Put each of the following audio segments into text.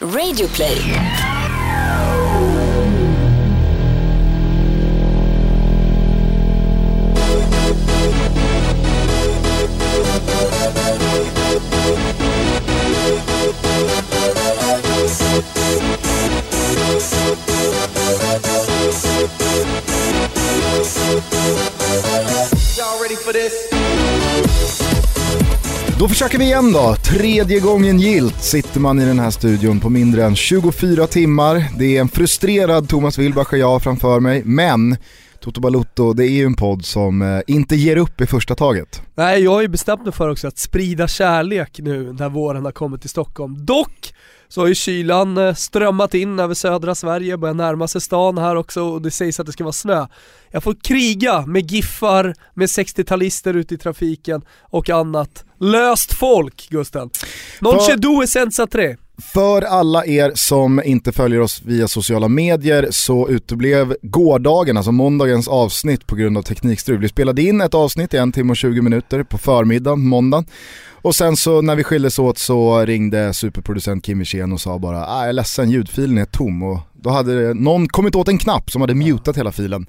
Radioplay. Då försöker vi igen då. Tredje gången gilt sitter man i den här studion på mindre än 24 timmar. Det är en frustrerad Thomas Wilbach och jag framför mig, men Toto Balutto, det är ju en podd som eh, inte ger upp i första taget. Nej, jag har ju bestämt mig för också att sprida kärlek nu när våren har kommit till Stockholm. Dock så har ju kylan eh, strömmat in över södra Sverige, börjar närma sig stan här också och det sägs att det ska vara snö. Jag får kriga med giffar, med 60-talister ute i trafiken och annat. Löst folk, Gusten. Non c'è due senza tre. För alla er som inte följer oss via sociala medier så uteblev gårdagen, alltså måndagens avsnitt på grund av teknikstrul. Vi spelade in ett avsnitt i en timme och 20 minuter på förmiddagen, måndagen. Och sen så när vi skildes åt så ringde superproducent Kim Wirsén och sa bara ah, jag är ledsen, ljudfilen är tom. Och då hade någon kommit åt en knapp som hade mutat hela filen.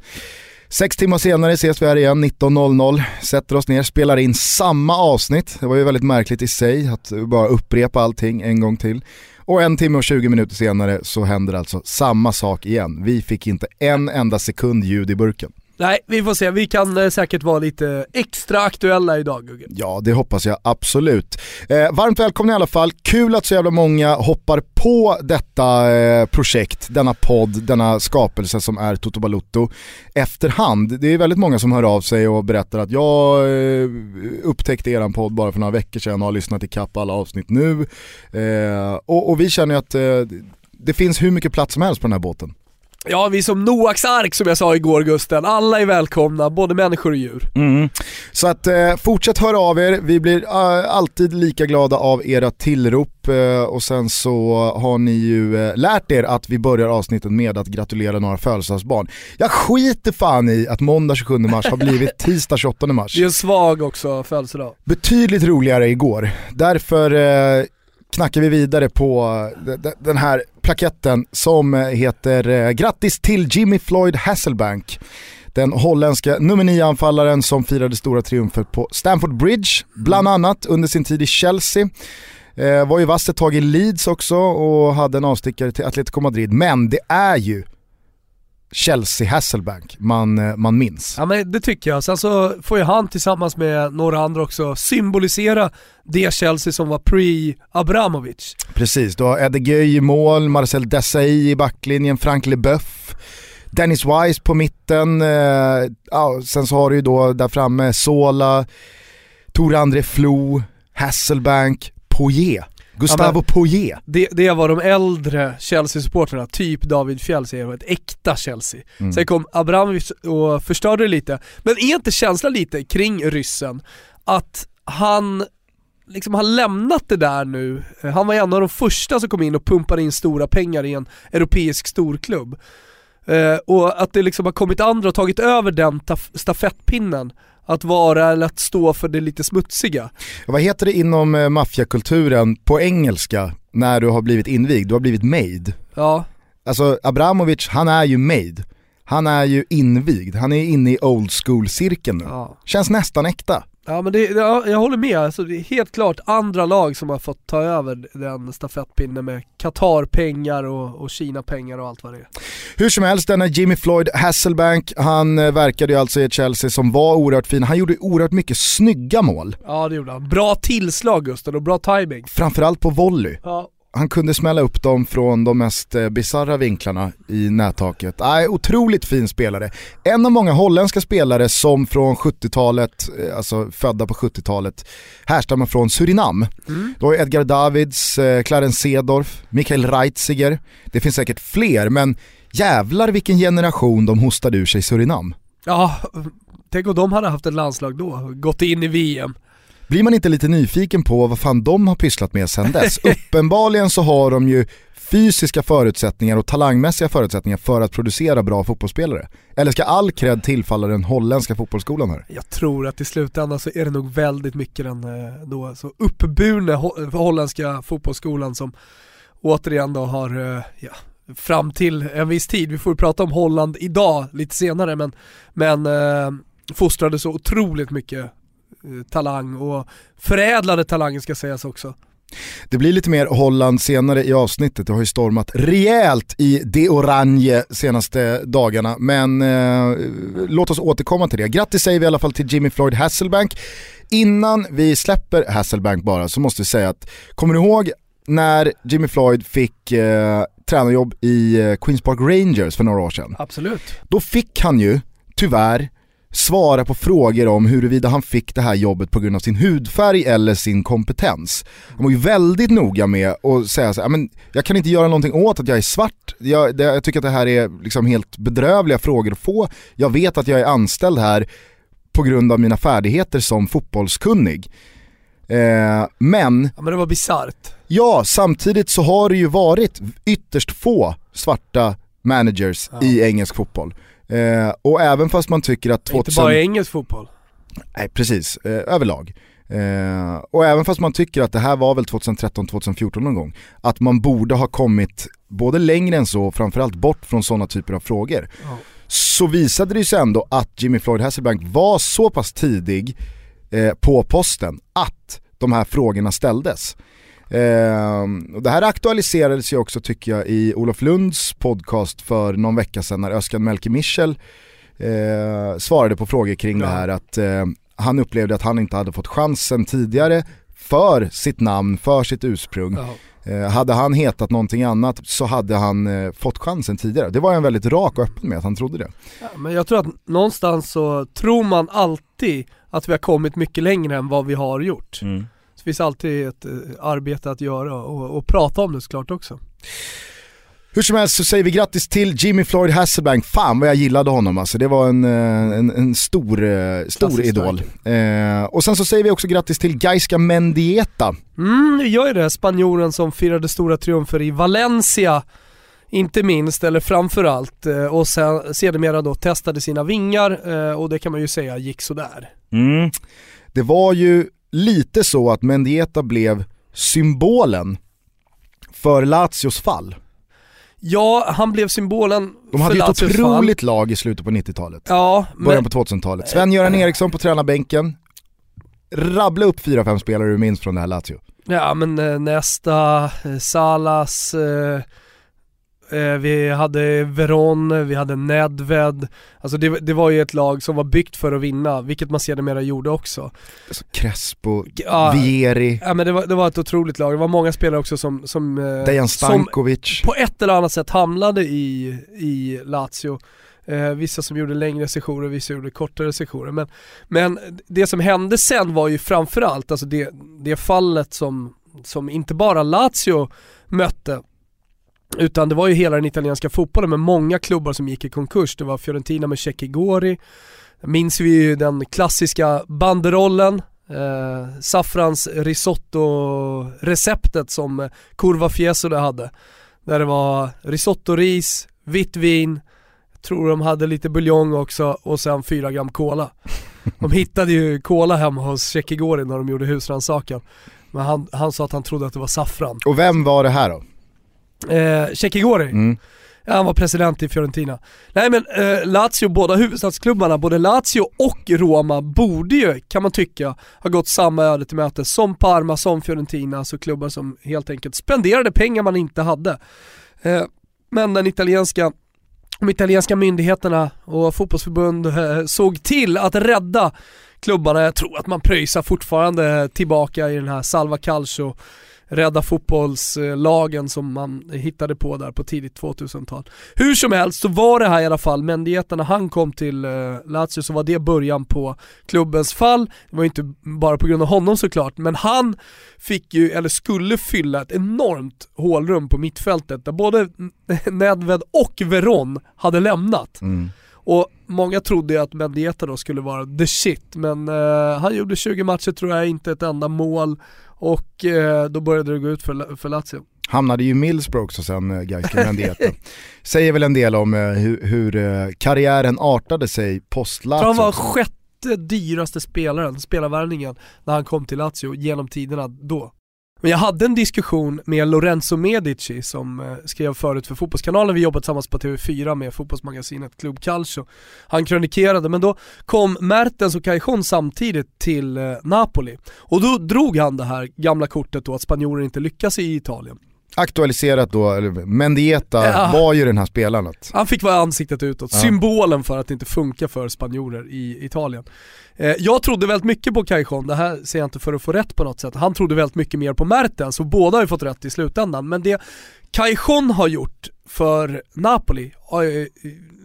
Sex timmar senare ses vi här igen 19.00, sätter oss ner, spelar in samma avsnitt. Det var ju väldigt märkligt i sig att bara upprepa allting en gång till. Och en timme och 20 minuter senare så händer alltså samma sak igen. Vi fick inte en enda sekund ljud i burken. Nej, vi får se. Vi kan eh, säkert vara lite eh, extra aktuella idag Gugge. Ja, det hoppas jag absolut. Eh, varmt välkomna i alla fall. Kul att så jävla många hoppar på detta eh, projekt, denna podd, denna skapelse som är Toto Balutto efterhand. Det är väldigt många som hör av sig och berättar att jag eh, upptäckte eran podd bara för några veckor sedan och har lyssnat ikapp alla avsnitt nu. Eh, och, och vi känner ju att eh, det finns hur mycket plats som helst på den här båten. Ja, vi är som Noaks ark som jag sa igår Gusten. Alla är välkomna, både människor och djur. Så att eh, fortsätt höra av er, vi blir eh, alltid lika glada av era tillrop eh, och sen så har ni ju eh, lärt er att vi börjar avsnittet med att gratulera några födelsedagsbarn. Jag skiter fan i att måndag 27 mars har blivit tisdag 28 mars. Det är en svag också födelsedag. Betydligt roligare igår, därför eh, knackar vi vidare på eh, den här plaketten som eh, heter eh, Grattis till Jimmy Floyd Hasselbank. Den holländska nummer 9-anfallaren som firade stora triumfer på Stamford Bridge, bland annat under sin tid i Chelsea. Eh, var ju vass ett tag i Leeds också och hade en avstickare till Atletico Madrid. Men det är ju Chelsea Hasselbank man, eh, man minns. Ja men det tycker jag. Sen så får ju han tillsammans med några andra också symbolisera det Chelsea som var pre-Abramovic. Precis, du har Eddie Gueye i mål, Marcel Desailly i backlinjen, Frank Leboeuf, Dennis Wise på mitten, eh, ja, sen så har du ju då där framme Sola, Tore André Flo, Hasselbank, Poirier. Gustavo Ja, Poirier. Det, det var de äldre Chelsea-supportrarna, typ David Fjell säger ett äkta Chelsea. Mm. Sen kom Abramovic och förstörde det lite. Men är inte känslan lite kring ryssen att han liksom har lämnat det där nu. Han var en av de första som kom in och pumpade in stora pengar i en europeisk storklubb. Eh, och att det liksom har kommit andra och tagit över den taf- stafettpinnen. Att vara eller att stå för det lite smutsiga. Vad heter det inom eh, maffiakulturen på engelska när du har blivit invigd? Du har blivit made. Ja, Alltså Abramovic, han är ju made. Han är ju invigd, han är inne i old school-cirkeln nu. ja. Känns nästan äkta. Ja men det, ja, jag håller med, alltså, det är helt klart andra lag som har fått ta över den stafettpinnen med Qatar-pengar och, och Kina-pengar och allt vad det är. Hur som helst, denna Jimmy Floyd Hasselbank, han eh, verkade ju alltså i Chelsea som var oerhört fin. Han gjorde oerhört mycket snygga mål. Ja det gjorde han. Bra tillslag Gusten och bra timing. Framförallt på volley. Ja. Han kunde smälla upp dem från de mest eh, bisarra vinklarna i nättaket. Nej, otroligt fin spelare. En av många holländska spelare som från 70-talet, eh, alltså födda på 70-talet, härstammar från Surinam. Mm. Då är Edgar Davids, eh, Clarence Seedorf, Mikael Reitziger. Det finns säkert fler, men jävlar vilken generation de hostade ur sig Surinam. ja, tänk om de hade haft ett landslag då, gått in i VM. Blir man inte lite nyfiken på vad fan de har pysslat med sedan dess? Uppenbarligen så har de ju fysiska förutsättningar och talangmässiga förutsättningar för att producera bra fotbollsspelare. Eller ska all cred tillfalla den holländska fotbollsskolan här? Jag tror att i slutändan så är det nog väldigt mycket den eh, då så uppburna ho- holländska fotbollsskolan som återigen då har, eh, ja, fram till en viss tid, vi får prata om Holland idag lite senare men, men eh, fostrade så otroligt mycket talang och förädlade talangen ska sägas också. Det blir lite mer Holland senare i avsnittet, det har ju stormat rejält i det orange senaste dagarna. Men eh, låt oss återkomma till det. Grattis säger vi i alla fall till Jimmy Floyd Hasselbank. Innan vi släpper Hasselbank bara så måste vi säga att, kommer du ihåg när Jimmy Floyd fick eh, tränarjobb i eh, Queens Park Rangers för några år sedan? Absolut. Då fick han ju, tyvärr, svara på frågor om huruvida han fick det här jobbet på grund av sin hudfärg eller sin kompetens. Han var ju väldigt noga med att säga så här, men jag kan inte göra någonting åt att jag är svart, jag, det, jag tycker att det här är liksom helt bedrövliga frågor att få, jag vet att jag är anställd här på grund av mina färdigheter som fotbollskunnig. Eh, men... Ja men det var bisarrt. Ja, samtidigt så har det ju varit ytterst få svarta managers ja. i engelsk fotboll. Eh, och även fast man tycker att 2000... Inte bara i engelsk fotboll. Nej precis, eh, överlag. Eh, och även fast man tycker att det här var väl 2013-2014 någon gång, att man borde ha kommit både längre än så och framförallt bort från sådana typer av frågor. Ja. Så visade det sig ändå att Jimmy Floyd Hasselbank var så pass tidig eh, på posten att de här frågorna ställdes. Eh, det här aktualiserades ju också tycker jag i Olof Lunds podcast för någon vecka sedan när Özcan Melke Michel eh, svarade på frågor kring ja. det här att eh, han upplevde att han inte hade fått chansen tidigare för sitt namn, för sitt ursprung. Ja. Eh, hade han hetat någonting annat så hade han eh, fått chansen tidigare. Det var han väldigt rak och öppen med att han trodde det. Ja, men jag tror att någonstans så tror man alltid att vi har kommit mycket längre än vad vi har gjort. Mm. Det finns alltid ett eh, arbete att göra och, och prata om det såklart också. Hur som helst så säger vi grattis till Jimmy Floyd Hasselbank, fan vad jag gillade honom alltså. Det var en, eh, en, en stor, eh, stor idol. Eh, och sen så säger vi också grattis till Gaiska Mendieta. Mm, vi gör ju det. Spanjoren som firade stora triumfer i Valencia inte minst, eller framförallt, och sen sedermera då testade sina vingar och det kan man ju säga gick sådär. Mm. Det var ju lite så att Mendieta blev symbolen för Lazios fall. Ja, han blev symbolen De hade ju ett otroligt fall. lag i slutet på 90-talet. Ja, Början men... på 2000-talet. Sven-Göran Eriksson på tränarbänken. Rabbla upp 4-5 spelare du minns från det här Lazio. Ja men eh, nästa, eh, Salas, Eh, vi hade Veron, vi hade Nedved. Alltså det, det, var ju ett lag som var byggt för att vinna, vilket man sedermera gjorde också. Alltså Crespo, ja, Vieri. Ja men det var, det var ett otroligt lag, det var många spelare också som, som, eh, Dejan Stankovic. som på ett eller annat sätt hamnade i, i Lazio. Eh, vissa som gjorde längre sessioner, vissa gjorde kortare sessioner. Men, men det som hände sen var ju framförallt, alltså det, det fallet som, som inte bara Lazio mötte, utan det var ju hela den italienska fotbollen med många klubbar som gick i konkurs. Det var Fiorentina med Cecchi Gori, minns vi ju den klassiska banderollen, eh, saffrans risotto-receptet som Curva Fiesole hade. Där det var risotto-ris, vitt vin, tror de hade lite buljong också och sen 4 gram cola. De hittade ju cola hemma hos Cecchi Gori när de gjorde husrannsakan. Men han, han sa att han trodde att det var saffran. Och vem var det här då? Eh, Cekigori. Mm. Han var president i Fiorentina. Nej men eh, Lazio, båda huvudstadsklubbarna, både Lazio och Roma borde ju, kan man tycka, ha gått samma öde till mötes som Parma, som Fiorentina, alltså klubbar som helt enkelt spenderade pengar man inte hade. Eh, men den italienska de italienska myndigheterna och fotbollsförbund eh, såg till att rädda klubbarna. Jag tror att man pröjsar fortfarande tillbaka i den här Salva Calcio rädda fotbollslagen som man hittade på där på tidigt 2000-tal. Hur som helst så var det här i alla fall, Mendieta när han kom till eh, Lazio så var det början på klubbens fall. Det var inte bara på grund av honom såklart, men han fick ju, eller skulle fylla ett enormt hålrum på mittfältet där både Nedved och Veron hade lämnat. Mm. Och många trodde ju att Mendieta då skulle vara the shit, men eh, han gjorde 20 matcher tror jag, inte ett enda mål och eh, då började det gå ut för, för Lazio. Hamnade ju Millsbro också sen, äh, Gaike Mendieta. Säger väl en del om eh, hur, hur eh, karriären artade sig post-Lazio. Han var sjätte dyraste spelaren, spelarvärvningen, när han kom till Lazio genom tiderna då. Men jag hade en diskussion med Lorenzo Medici som eh, skrev förut för Fotbollskanalen, vi jobbade tillsammans på TV4 med fotbollsmagasinet Club Calcio. Han kronikerade, men då kom Mertens och Cajon samtidigt till eh, Napoli. Och då drog han det här gamla kortet då att spanjorer inte lyckas i Italien aktualiserat då, eller Mendieta ja. var ju den här spelaren. Han fick vara ansiktet utåt, ja. symbolen för att det inte funkar för spanjorer i Italien. Eh, jag trodde väldigt mycket på Cajon, det här ser jag inte för att få rätt på något sätt. Han trodde väldigt mycket mer på Mertens och båda har ju fått rätt i slutändan. Men det Cajon har gjort för Napoli,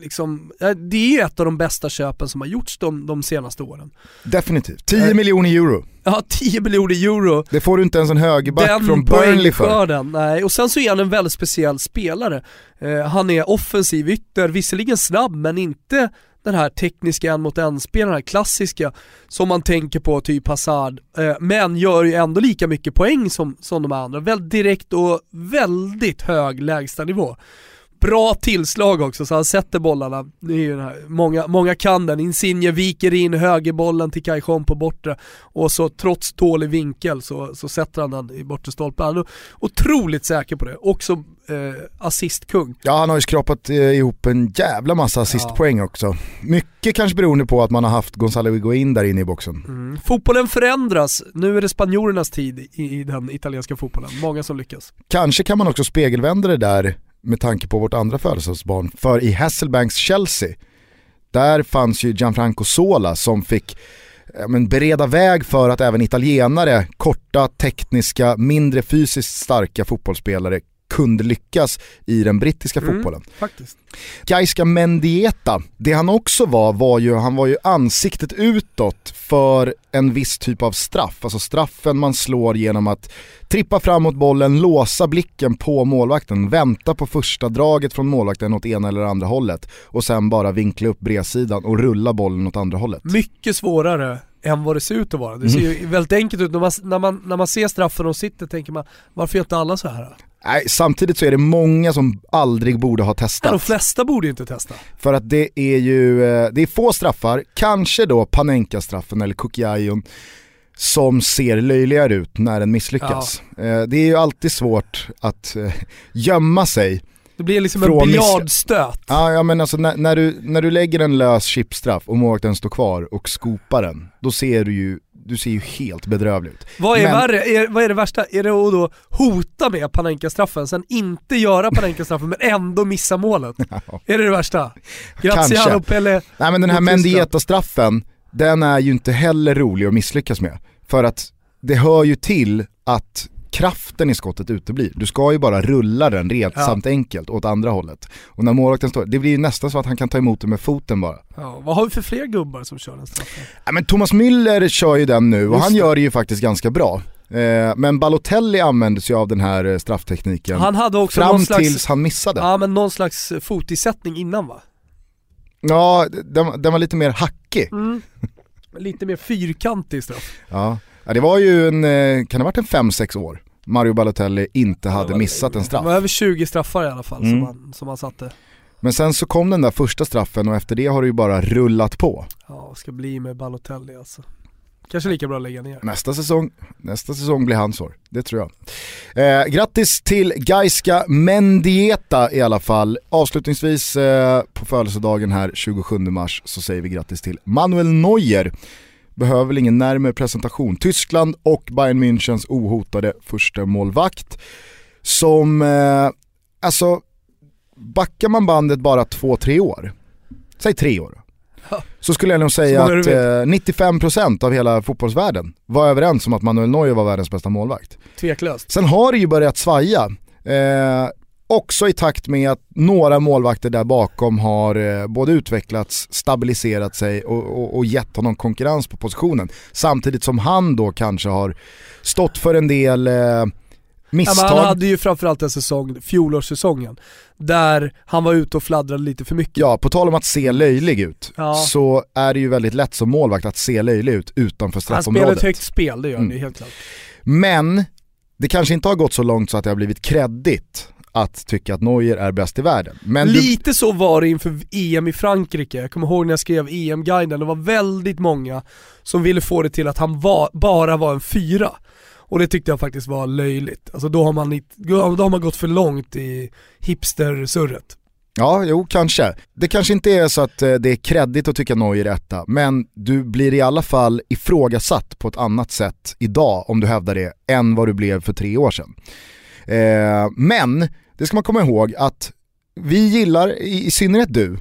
liksom, det är ju ett av de bästa köpen som har gjorts de, de senaste åren. Definitivt. 10 eh, miljoner euro. Ja, 10 miljoner euro. Det får du inte ens en högerback från Burnley för. Nej, och sen så är han en väldigt speciell spelare. Eh, han är offensiv ytter, visserligen snabb men inte den här tekniska en mot en spelaren, klassiska som man tänker på, typ Hazard, eh, men gör ju ändå lika mycket poäng som, som de andra. Väldigt direkt och väldigt hög lägstanivå bra tillslag också så han sätter bollarna. Det är ju här, många, många kan den. Insigne viker in högerbollen till Kajon på bortre och så trots dålig vinkel så, så sätter han den i bortre stolpen. Han är otroligt säker på det. Också eh, assistkung. Ja han har ju skrapat eh, ihop en jävla massa assistpoäng ja. också. Mycket kanske beroende på att man har haft Gonzalo Higuain där inne i boxen. Mm. Fotbollen förändras, nu är det spanjorernas tid i, i den italienska fotbollen. Många som lyckas. Kanske kan man också spegelvända det där med tanke på vårt andra födelsedagsbarn. För i Hasselbanks Chelsea, där fanns ju Gianfranco Sola som fick men, bereda väg för att även italienare, korta, tekniska, mindre fysiskt starka fotbollsspelare kunde lyckas i den brittiska mm, fotbollen. Faktiskt. Gaiska Mendieta, det han också var, var ju, han var ju ansiktet utåt för en viss typ av straff. Alltså straffen man slår genom att trippa framåt bollen, låsa blicken på målvakten, vänta på första draget från målvakten åt ena eller andra hållet och sen bara vinkla upp bredsidan och rulla bollen åt andra hållet. Mycket svårare än vad det ser ut att vara. Det ser ju mm. väldigt enkelt ut, när man, när, man, när man ser straffen och sitter tänker man, varför gör inte alla så här? Nej, samtidigt så är det många som aldrig borde ha testat. Ja, de flesta borde ju inte testa. För att det är ju, eh, det är få straffar, kanske då Panenka-straffen eller Kukiayon, som ser löjligare ut när den misslyckas. Ja. Eh, det är ju alltid svårt att eh, gömma sig det blir liksom en biljardstöt. Ja, ja men alltså när, när, du, när du lägger en lös chipstraff och målvakten står kvar och skopar den, då ser du ju du ser ju helt bedrövlig ut. Vad är men... värre? Är, vad är det värsta? Är det att då hota med Panenka-straffen, sen inte göra Panenka-straffen men ändå missa målet? Ja. Är det det värsta? Graziano Pelle Nej men den här Mendieta-straffen, den är ju inte heller rolig att misslyckas med. För att det hör ju till att kraften i skottet uteblir. Du ska ju bara rulla den retsamt ja. enkelt åt andra hållet. Och när målvakten står, det blir ju nästan så att han kan ta emot den med foten bara. Ja, vad har vi för fler gubbar som kör den straffen? Ja, men Thomas Müller kör ju den nu och Just han gör det ju faktiskt ganska bra. Eh, men Balotelli använde sig av den här eh, strafftekniken han hade också fram någon slags, tills han missade. Ja men någon slags fotisättning innan va? Ja, den, den var lite mer hackig. Mm. Lite mer fyrkantig straff. Ja. Ja det var ju en, eh, kan det ha varit en 5-6 år? Mario Balotelli inte hade missat en straff. Det var över 20 straffar i alla fall mm. som, han, som han satte. Men sen så kom den där första straffen och efter det har det ju bara rullat på. Ja, ska bli med Balotelli alltså. Kanske lika bra att lägga ner. Nästa säsong, nästa säsong blir hans år, det tror jag. Eh, grattis till Gaiska Mendieta i alla fall. Avslutningsvis eh, på födelsedagen här 27 mars så säger vi grattis till Manuel Neuer behöver väl ingen närmare presentation. Tyskland och Bayern Münchens ohotade första målvakt som, eh, alltså, backar man bandet bara två, tre år, säg tre år så skulle jag nog säga att eh, 95% av hela fotbollsvärlden var överens om att Manuel Neuer var världens bästa målvakt. Tveklöst. Sen har det ju börjat svaja. Eh, Också i takt med att några målvakter där bakom har eh, både utvecklats, stabiliserat sig och, och, och gett honom konkurrens på positionen. Samtidigt som han då kanske har stått för en del eh, misstag. Ja, han hade ju framförallt en säsong, fjolårssäsongen, där han var ute och fladdrade lite för mycket. Ja, på tal om att se löjlig ut, ja. så är det ju väldigt lätt som målvakt att se löjlig ut utanför straffområdet. Han spelar ett högt spel, det gör han mm. helt klart. Men det kanske inte har gått så långt så att det har blivit kreddigt att tycka att Neuer är bäst i världen. Men Lite du... så var det inför EM i Frankrike, jag kommer ihåg när jag skrev EM-guiden, det var väldigt många som ville få det till att han var, bara var en fyra. Och det tyckte jag faktiskt var löjligt. Alltså då har man, då har man gått för långt i hipstersurret. Ja, jo kanske. Det kanske inte är så att eh, det är kreddigt att tycka Neuer etta, men du blir i alla fall ifrågasatt på ett annat sätt idag om du hävdar det, än vad du blev för tre år sedan. Eh, men, det ska man komma ihåg att vi gillar, i, i synnerhet du,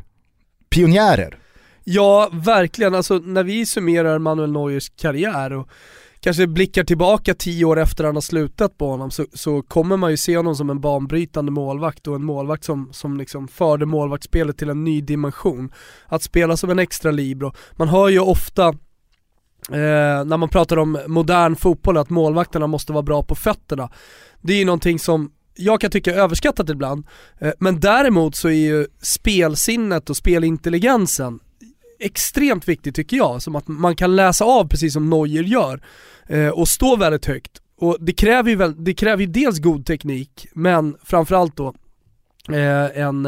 pionjärer. Ja, verkligen. Alltså när vi summerar Manuel Neuers karriär och kanske blickar tillbaka tio år efter han har slutat på honom så, så kommer man ju se honom som en banbrytande målvakt och en målvakt som, som liksom förde målvaktsspelet till en ny dimension. Att spela som en extra libero. Man hör ju ofta eh, när man pratar om modern fotboll att målvakterna måste vara bra på fötterna. Det är ju någonting som jag kan tycka överskattat ibland, eh, men däremot så är ju spelsinnet och spelintelligensen extremt viktigt tycker jag, som att man kan läsa av precis som Neuer gör eh, och stå väldigt högt. Och det kräver ju, väl, det kräver ju dels god teknik, men framförallt då eh, en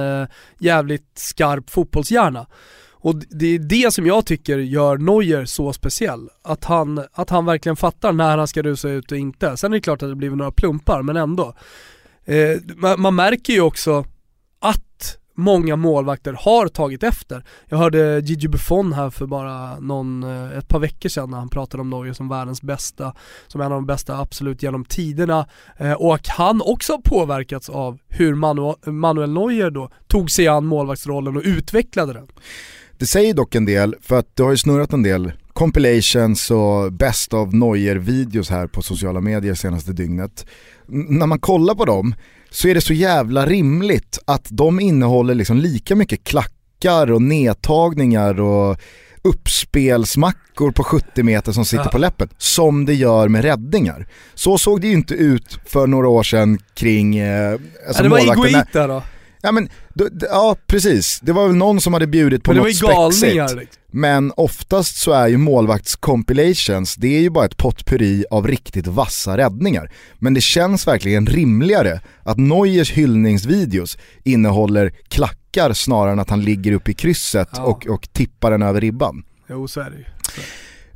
jävligt skarp fotbollshjärna. Och det är det som jag tycker gör Neuer så speciell. Att han, att han verkligen fattar när han ska rusa ut och inte. Sen är det klart att det blivit några plumpar, men ändå. Eh, man, man, märker ju också att många målvakter har tagit efter. Jag hörde Gigi Buffon här för bara någon, eh, ett par veckor sedan när han pratade om Norge som världens bästa, som en av de bästa absolut genom tiderna eh, och att han också har påverkats av hur Manu Manuel Neuer då tog sig an målvaktsrollen och utvecklade den. Det säger dock en del, för att det har ju snurrat en del compilations och best of Neuer-videos här på sociala medier senaste dygnet. N när man kollar på dem så är det så jävla rimligt att de innehåller liksom lika mycket klackar och nedtagningar och uppspelsmackor på 70 meter som sitter ja. på läppen, som det gör med räddningar. Så såg det ju inte ut för några år sedan kring... Eh, alltså ja, det var Iguita då. Ja men, ja precis. Det var väl någon som hade bjudit på men något spexigt. Liksom. Men oftast så är ju målvaktscompilations, det är ju bara ett potpurri av riktigt vassa räddningar. Men det känns verkligen rimligare att Neuers hyllningsvideos innehåller klackar snarare än att han ligger uppe i krysset ja. och, och tippar den över ribban. Jo så är det ju.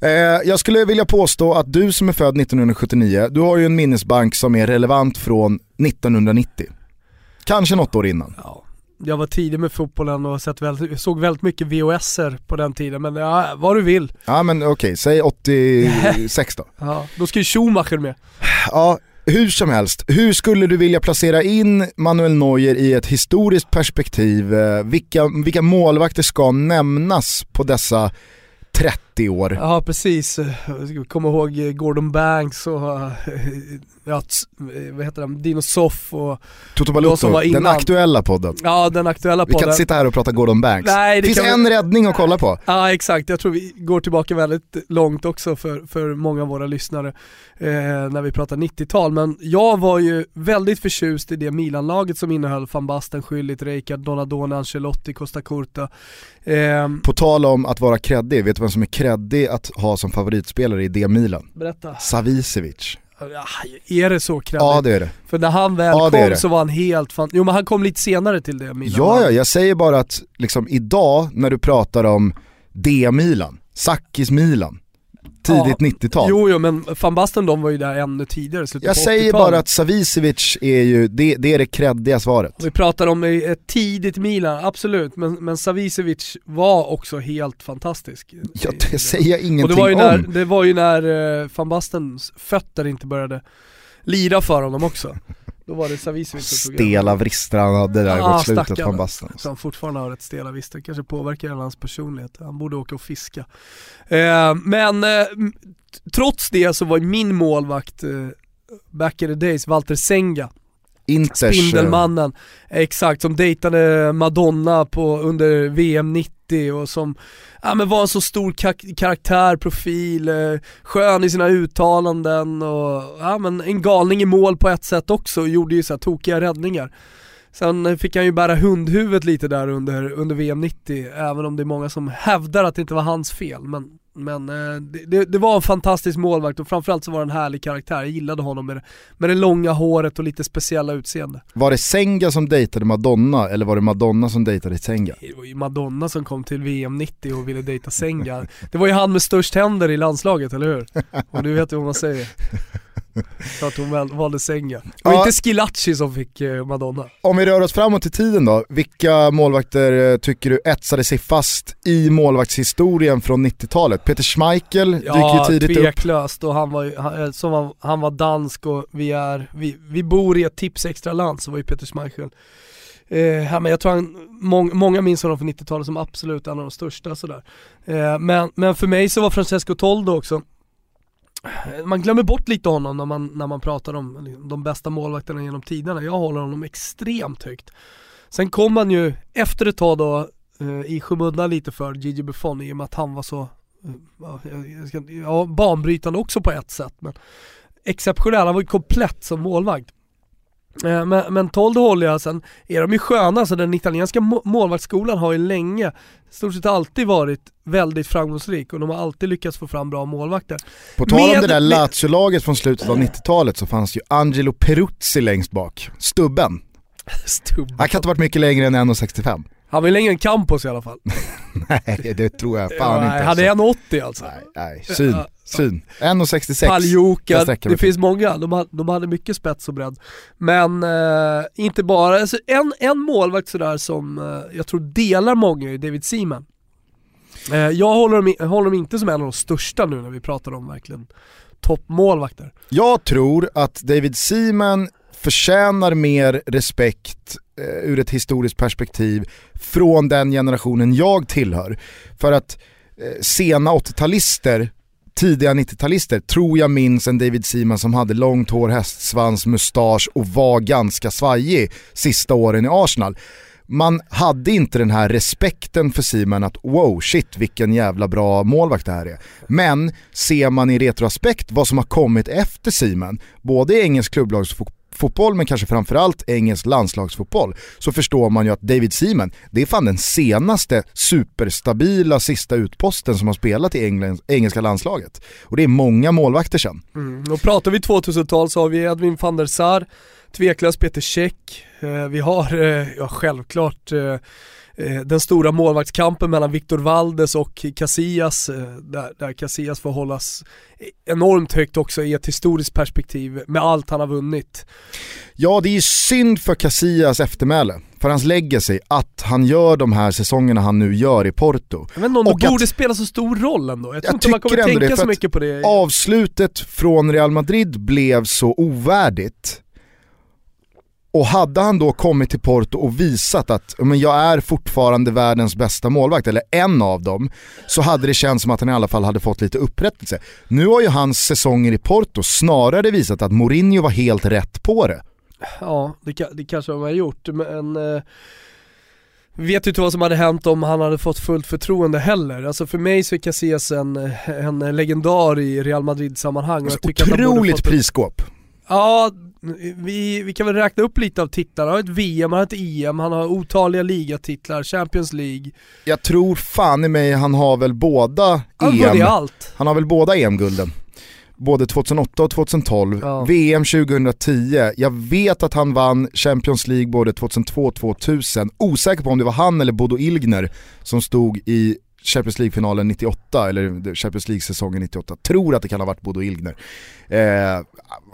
Eh, jag skulle vilja påstå att du som är född 1979, du har ju en minnesbank som är relevant från 1990. Kanske något år innan. Ja. Jag var tidig med fotbollen och sett väldigt, såg väldigt mycket VHSer på den tiden, men ja, vad du vill. Ja men okej, okay. säg 86 då. ja, då ska ju Schumacher med. Ja, hur som helst, hur skulle du vilja placera in Manuel Neuer i ett historiskt perspektiv? Eh, vilka, vilka målvakter ska nämnas på dessa 30 år? Ja precis, kom ihåg Gordon Banks och ja, vad heter den, Dino Soff och Toto Balotto, den aktuella podden. Ja den aktuella podden. Vi kan inte sitta här och prata Gordon Banks. Nej, det finns en vi... räddning att kolla på. Ja exakt, jag tror vi går tillbaka väldigt långt också för, för många av våra lyssnare eh, när vi pratar 90-tal. Men jag var ju väldigt förtjust i det Milan-laget som innehöll van Basten, Schüllit, Rijkaard, Donadona, Ancelotti, Costa Curta. Eh, på tal om att vara kreddig, vet du vem som är kreddig att ha som favoritspelare i det Milan? Berätta. Savicevic. Ja, är det så kreddigt? Ja det är det. För när han väl ja, kom så var han helt fan... Jo men han kom lite senare till det Milan. Ja, ja, jag säger bara att liksom idag när du pratar om det Milan, Sakis Milan, tidigt ja. 90-tal. Jo, jo men van Basten de var ju där ännu tidigare, Jag säger bara att Savicevic är ju, det, det är det kreddiga svaret. Vi pratar om ett tidigt Milan, absolut, men, men Savicevic var också helt fantastisk. Ja det säger jag ingenting Och det var ju om. när, det var ju när van Bastens fötter inte började lira för honom också. Då var det Savicevic som tog Stela vrister han hade där ah, mot slutet från basten. Så han fortfarande har ett stela vrister, kanske påverkar hela hans personlighet. Han borde åka och fiska. Eh, men eh, trots det så var min målvakt eh, back in the days Walter Senga. Inters, eh, Spindelmannen, exakt, som dejtade Madonna på, under VM 90 och som ja, men var en så stor kar karaktär, profil, eh, skön i sina uttalanden och ja, men en galning i mål på ett sätt också och gjorde ju så här tokiga räddningar. Sen fick han ju bära hundhuvudet lite där under, under VM 90, även om det är många som hävdar att det inte var hans fel. Men men eh, det, det, var en fantastisk målvakt och framförallt så var det en härlig karaktär. Jag gillade honom med det, med det långa håret och lite speciella utseende. Var det Senga som dejtade Madonna eller var det Madonna som dejtade Senga? Det var ju Madonna som kom till VM 90 och ville dejta Senga. Det var ju han med störst händer i landslaget, eller hur? Och du vet ju vad man säger. För att hon valde Senga. Och Ja. inte Skilacci som fick eh, Madonna. Om vi rör oss framåt i tiden då, vilka målvakter eh, tycker du etsade sig fast i målvaktshistorien från 90-talet? Peter Schmeichel dyker ju tidigt upp. tveklöst och han var, ju- han, eh, som han var dansk och vi är, vi, vi bor i ett tips extra land så var ju Peter Schmeichel. Eh, ja, men jag tror han, mång, många minns honom från 90-talet som absolut en av de största sådär. Eh, men, men för mig så var Francesco Toldo också, man glömmer bort lite honom när man, när man pratar om de bästa målvakterna genom tiderna. Jag håller honom extremt högt. Sen kom han ju efter ett tag då eh, i skymundan lite för Gigi Buffon i och med att han var så eh, ja, banbrytande också på ett sätt men exceptionell, han var ju komplett som målvakt. Eh, Men, men Toldo håller jag, sen är de ju sköna, så den italienska må- målvaktsskolan har ju länge, stort sett alltid varit väldigt framgångsrik och de har alltid lyckats få fram bra målvakter. På tal om Med- det där Lazio-laget från slutet av 90-talet så fanns ju Angelo Peruzzi längst bak, stubben. Stubbe. Han kan inte ha varit mycket längre än 1,65. Han längre än Campos i alla fall. Nej det tror jag fan Nej, inte. Han är alltså. 1,80 alltså. Nej, nej, syn, syn. 1,66. kan Paljoka, det finns många, de hade, de hade mycket spets och bredd. Men eh, inte bara, alltså en, en målvakt sådär som eh, jag tror delar många är David Seaman. Eh, jag håller dem, håller dem inte som en av de största nu när vi pratar om verkligen toppmålvakter. Jag tror att David Seaman förtjänar mer respekt Eh, ur ett historiskt perspektiv från den generationen jag tillhör. För att eh, sena 80-talister, tidiga 90-talister tror jag minns en David Seaman som hade långt hår, hästsvans, mustasch och var ganska svajig sista åren i Arsenal. Man hade inte den här respekten för Seaman att wow shit vilken jävla bra målvakt det här är. Men ser man i retroaspekt vad som har kommit efter Seaman, både i engelsk klubblagsfotboll fotboll men kanske framförallt engelsk landslagsfotboll, så förstår man ju att David Seaman, det är fan den senaste superstabila sista utposten som har spelat i engelska landslaget. Och det är många målvakter sen. Mm. Och pratar vi 2000-tal så har vi Edwin van der Sar, tveklöst Peter Käck, eh, vi har eh, ja, självklart eh, den stora målvaktskampen mellan Victor Valdes och Casillas, eh, där, där Casillas får hållas enormt högt också i ett historiskt perspektiv med allt han har vunnit. Ja, det är synd för Casillas eftermäle, för hans legacy, att han gör de här säsongerna han nu gör i Porto. Inte om Och det att- borde spela så stor roll ändå. Jag tror Jag inte man kommer det, tänka för så mycket på det. Avslutet från Real Madrid blev så ovärdigt. Och hade han då kommit till Porto och visat att men jag är fortfarande världens bästa målvakt, eller en av dem, så hade det känts som att han i alla fall hade fått lite upprättelse. Nu har ju hans säsonger i Porto snarare visat att Mourinho var helt rätt på det. Ja, det, det kanske de har gjort, men eh, vet ju inte vad som hade hänt om han hade fått fullt förtroende heller. Alltså för mig så är Casillas en, en legendar i Real Madrid-sammanhang. borde Otroligt fått prisskåp. Ja, vi, vi kan väl räkna upp lite av titlar. Han har ett VM, han har ett EM, han har otaliga ligatitlar, Champions League. Jag tror fan i mig han har väl båda Han EM, allt. han har väl båda EM-gulden. Både 2008 och 2012, Ja. VM 2010, jag vet att han vann Champions League både 2002 och 2000, osäker på om det var han eller Bodo Ilgner som stod i Champions League-finalen 98, eller Champions League-säsongen 98, tror att det kan ha varit Bodo Ilgner. Eh,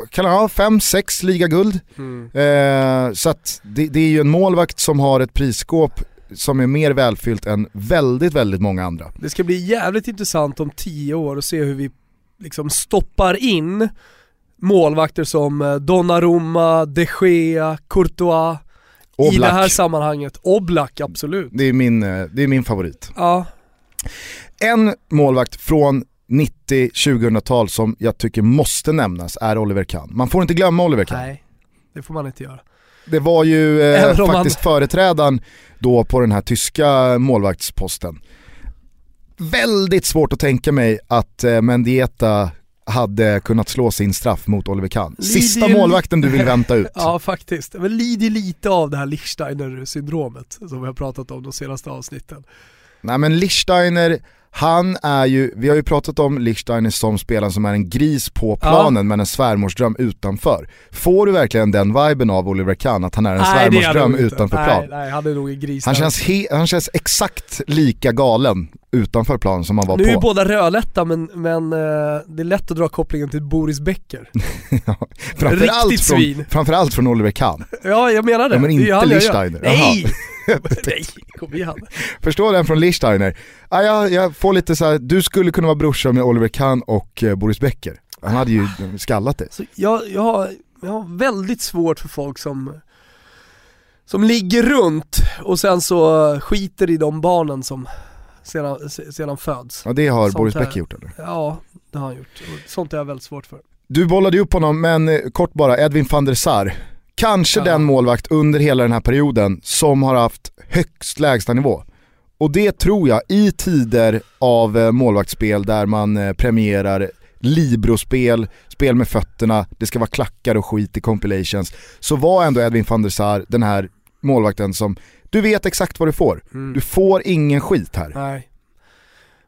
kan han ha 5-6 ligaguld? Mm. Eh, så att det, det är ju en målvakt som har ett prisskåp som är mer välfyllt än väldigt, väldigt många andra. Det ska bli jävligt intressant om tio år och se hur vi liksom stoppar in målvakter som eh, Donnarumma, de Gea, Courtois i det här Oblak, sammanhanget. Oblak, absolut. det är min, eh, det är min favorit. Ja, En målvakt från 90-2000-tal som jag tycker måste nämnas är Oliver Kahn. Man får inte glömma Oliver Kahn. nej. Det får man inte göra. Det var ju eh, faktiskt företrädaren då på den här tyska målvaktsposten. Väldigt svårt att tänka mig att eh, Mendieta hade kunnat slå sin straff mot Oliver Kahn. Sista ju- målvakten du vill vänta ut. Ja faktiskt, men lider lite av det här Lichsteiner-syndromet som vi har pratat om de senaste avsnitten. Nej men Lichsteiner, han är ju, vi har ju pratat om Lichsteiner som spelaren som är en gris på planen ja. men en svärmorsdröm utanför. Får du verkligen den viben av Oliver Kahn, att han är en nej, svärmorsdröm utanför nej, plan? Nej, han är nog en gris. Han känns, han känns exakt lika galen utanför plan som han var nu på. Nu är ju båda rödlätta men, men uh, det är lätt att dra kopplingen till Boris Becker. ja, framförallt, Riktigt från, svin. framförallt från Oliver Kahn. Ja jag menar det. Ja, men inte Lichsteiner. Nej! Nej, kom igen. Förstår den från Lichsteiner. Ah, jag, jag får lite så här, du skulle kunna vara brorsa med Oliver Kahn och eh, Boris Becker. Han hade ju skallat det. Så jag, jag, har, jag har väldigt svårt för folk som, som ligger runt och sen så skiter i de barnen som sedan, sedan föds. Ja det har Sånt Boris Becker gjort eller? Ja, det har han gjort. Sånt är jag väldigt svårt för. Du bollade ju upp honom, men eh, kort bara, Edwin van der Sar Kanske ja. den målvakt under hela den här perioden som har haft högst lägstanivå. Och det tror jag, i tider av eh, målvaktsspel där man eh, premierar librospel, spel med fötterna, det ska vara klackar och skit i compilations, så var ändå Edwin van der Sar den här målvakten som, du vet exakt vad du får. Mm. Du får ingen skit här. Nej.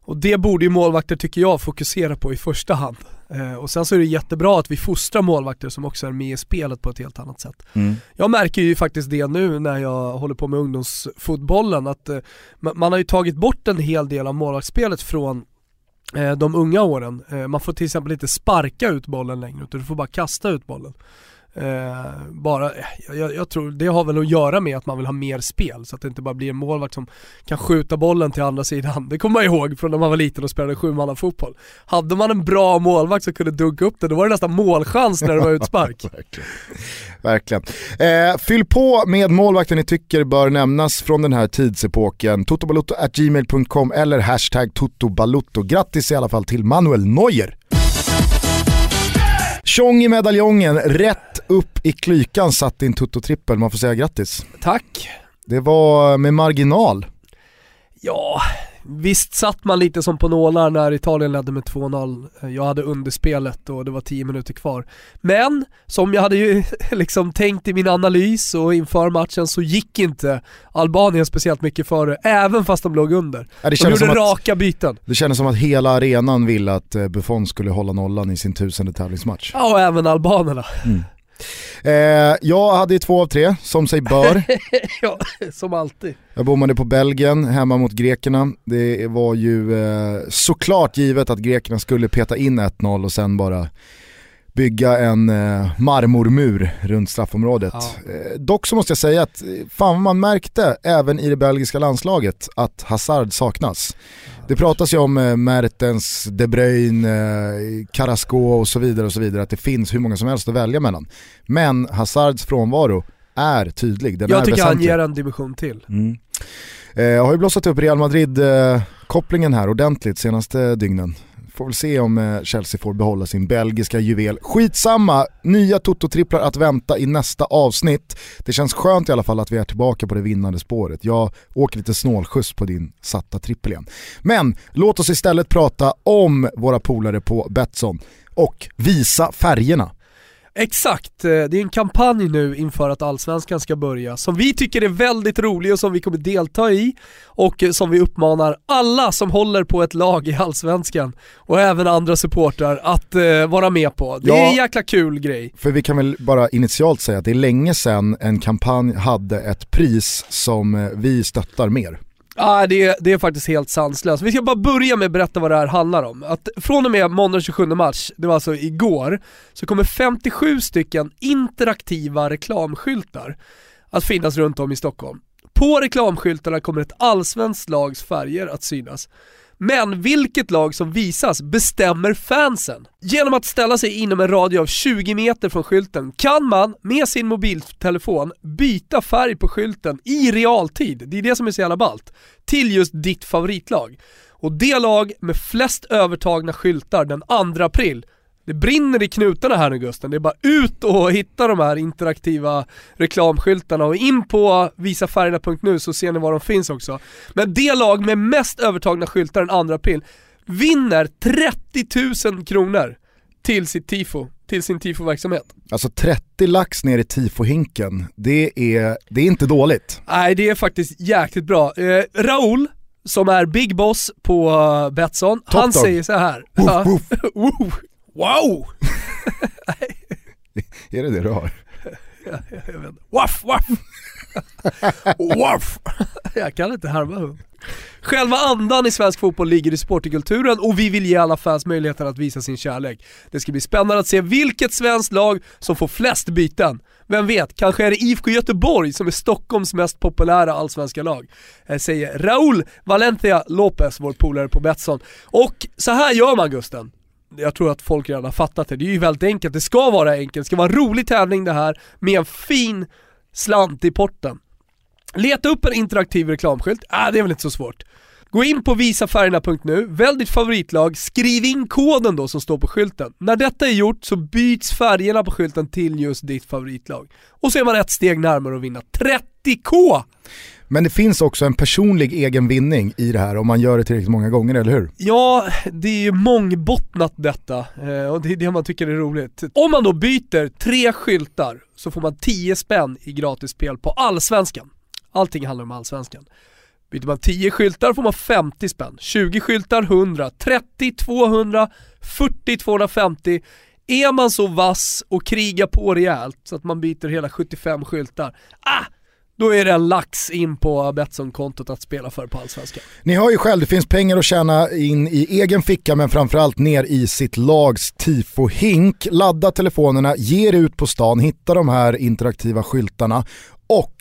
Och det borde ju målvakter, tycker jag, fokusera på i första hand. Eh, och sen så är det jättebra att vi fostrar målvakter som också är med i spelet på ett helt annat sätt. Mm. Jag märker ju faktiskt det nu när jag håller på med ungdomsfotbollen, att eh, man har ju tagit bort en hel del av målvaktsspelet från eh, de unga åren. Eh, man får till exempel inte sparka ut bollen längre utan du får bara kasta ut bollen. Eh, bara, jag, jag, tror det har väl att göra med att man vill ha mer spel så att det inte bara blir en målvakt som kan skjuta bollen till andra sidan. Det kommer man ihåg från när man var liten och spelade fotboll. Hade man en bra målvakt som kunde dunka upp det, då var det nästan målchans när det var utspark. Verkligen. Verkligen. Eh, fyll på med målvakten ni tycker bör nämnas från den här tidsepoken. totobalutto.gmail.com eller hashtag totobalutto. Grattis i alla fall till Manuel Neuer. Tjong i medaljongen, rätt upp i klykan satt din tutto-trippel, man får säga grattis. Tack. Det var med marginal. Ja, Visst satt man lite som på nålar när Italien ledde med 2-0. Jag hade underspelet och det var 10 minuter kvar. Men, som jag hade ju liksom tänkt i min analys och inför matchen så gick inte Albanien speciellt mycket före, även fast de låg under. Ja, de gjorde raka byten. Det kändes som att hela arenan ville att eh, Buffon skulle hålla nollan i sin tusende tävlingsmatch. Ja, och även albanerna. Mm. Eh, jag hade två av tre, som sig bör. ja, som alltid. Jag bommade på Belgien, hemma mot grekerna. Det var ju eh, såklart givet att grekerna skulle peta in 1-0 och sen bara bygga en eh, marmormur runt straffområdet. Ja. Eh, dock så måste jag säga att eh, fan man märkte även i det belgiska landslaget att Hazard saknas. Det pratas ju om eh, Mertens, De Bruyne, eh, Carrasco och så vidare och så vidare att det finns hur många som helst att välja mellan. Men Hazards frånvaro är tydlig, den Jag är tycker han ger en division till. Mm. Eh, jag har ju blossat upp Real Madrid-kopplingen här ordentligt senaste dygnen. Får väl se om eh, Chelsea får behålla sin belgiska juvel. Skitsamma, nya Toto-tripplar att vänta i nästa avsnitt. Det känns skönt i alla fall att vi är tillbaka på det vinnande spåret. Jag åker lite snålskjuts på din satta trippel igen. Men låt oss istället prata om våra polare på Betsson och visa färgerna. Exakt, eh, det är en kampanj nu inför att Allsvenskan ska börja som vi tycker är väldigt rolig och som vi kommer delta i och eh, som vi uppmanar alla som håller på ett lag i Allsvenskan och även andra supportrar att uh, vara med på. Det ja, är en jäkla kul grej. För vi kan väl bara initialt säga att det är länge sedan en kampanj hade ett pris som vi stöttar mer ah, det, det är faktiskt helt sanslöst. Vi ska bara börja med att berätta vad det här handlar om. Att från och med måndag 27 mars, det var alltså igår, så kommer 57 stycken interaktiva reklamskyltar att finnas runt om i Stockholm. På reklamskyltarna kommer ett allsvenskt lags färger att synas. Men vilket lag som visas bestämmer fansen. Genom att ställa sig inom en radie av 20 meter från skylten kan man med sin mobiltelefon byta färg på skylten i realtid, det är det som är så jävla ballt, till just ditt favoritlag. Och det lag med flest övertagna skyltar den 2 april det brinner i knutarna här nu Gusten, det är bara ut och hitta de här interaktiva reklamskyltarna och in på visafärgerna.nu så ser ni var de finns också. Men det lag med mest övertagna skyltar den 2 april vinner 30 000 kronor till sitt tifo, till sin tifo-verksamhet. Alltså 30 lax ner i tifohinken, det är, det är inte dåligt. Nej det är faktiskt jäkligt bra. Eh, Raul som är Big Boss på uh, Betsson, Top han dog. säger så här. Woof, woof. Wow! Är det det du har? Jag vet inte. Waff, waff! waff! Jag kan inte härma hund. Själva andan i svensk fotboll ligger i supporterkulturen och vi vill ge alla fans möjligheten att visa sin kärlek. Det ska bli spännande att se vilket svenskt lag som får flest byten. Vem vet, kanske är det IFK Göteborg som är Stockholms mest populära allsvenska lag. Eh, Säger Raúl Valencia Lopez, vår polare på Betsson. Och så här gör man Gusten jag tror att folk redan har fattat det. Det är ju väldigt enkelt, det ska vara enkelt, det ska vara en rolig tävling det här med en fin slant i potten. Leta upp en interaktiv reklamskylt, ah, det är väl inte så svårt. Gå in på visafärgerna.nu, välj ditt favoritlag, skriv in koden då som står på skylten. När detta är gjort så byts färgerna på skylten till just ditt favoritlag. Och så är man ett steg närmare att vinna 30k! Men det finns också en personlig egen vinning i det här om man gör det tillräckligt många gånger, eller hur? Ja, det är ju mångbottnat detta eh, och det är det man tycker är roligt. Om man då byter tre skyltar så får man 10 spänn i gratisspel på Allsvenskan. Allting handlar om Allsvenskan. Byter man 10 skyltar får man 50 spänn, 20 skyltar 100, 30 200, 40 250. Är man så vass och krigar på rejält så att man byter hela 75 skyltar, ah! Då är det en lax in på Betsson-kontot att spela för på Allsvenskan. Ni hör ju själv, det finns pengar att tjäna in i egen ficka men framförallt ner i sitt lags tifo-hink. Ladda telefonerna, ge er ut på stan, hitta de här interaktiva skyltarna och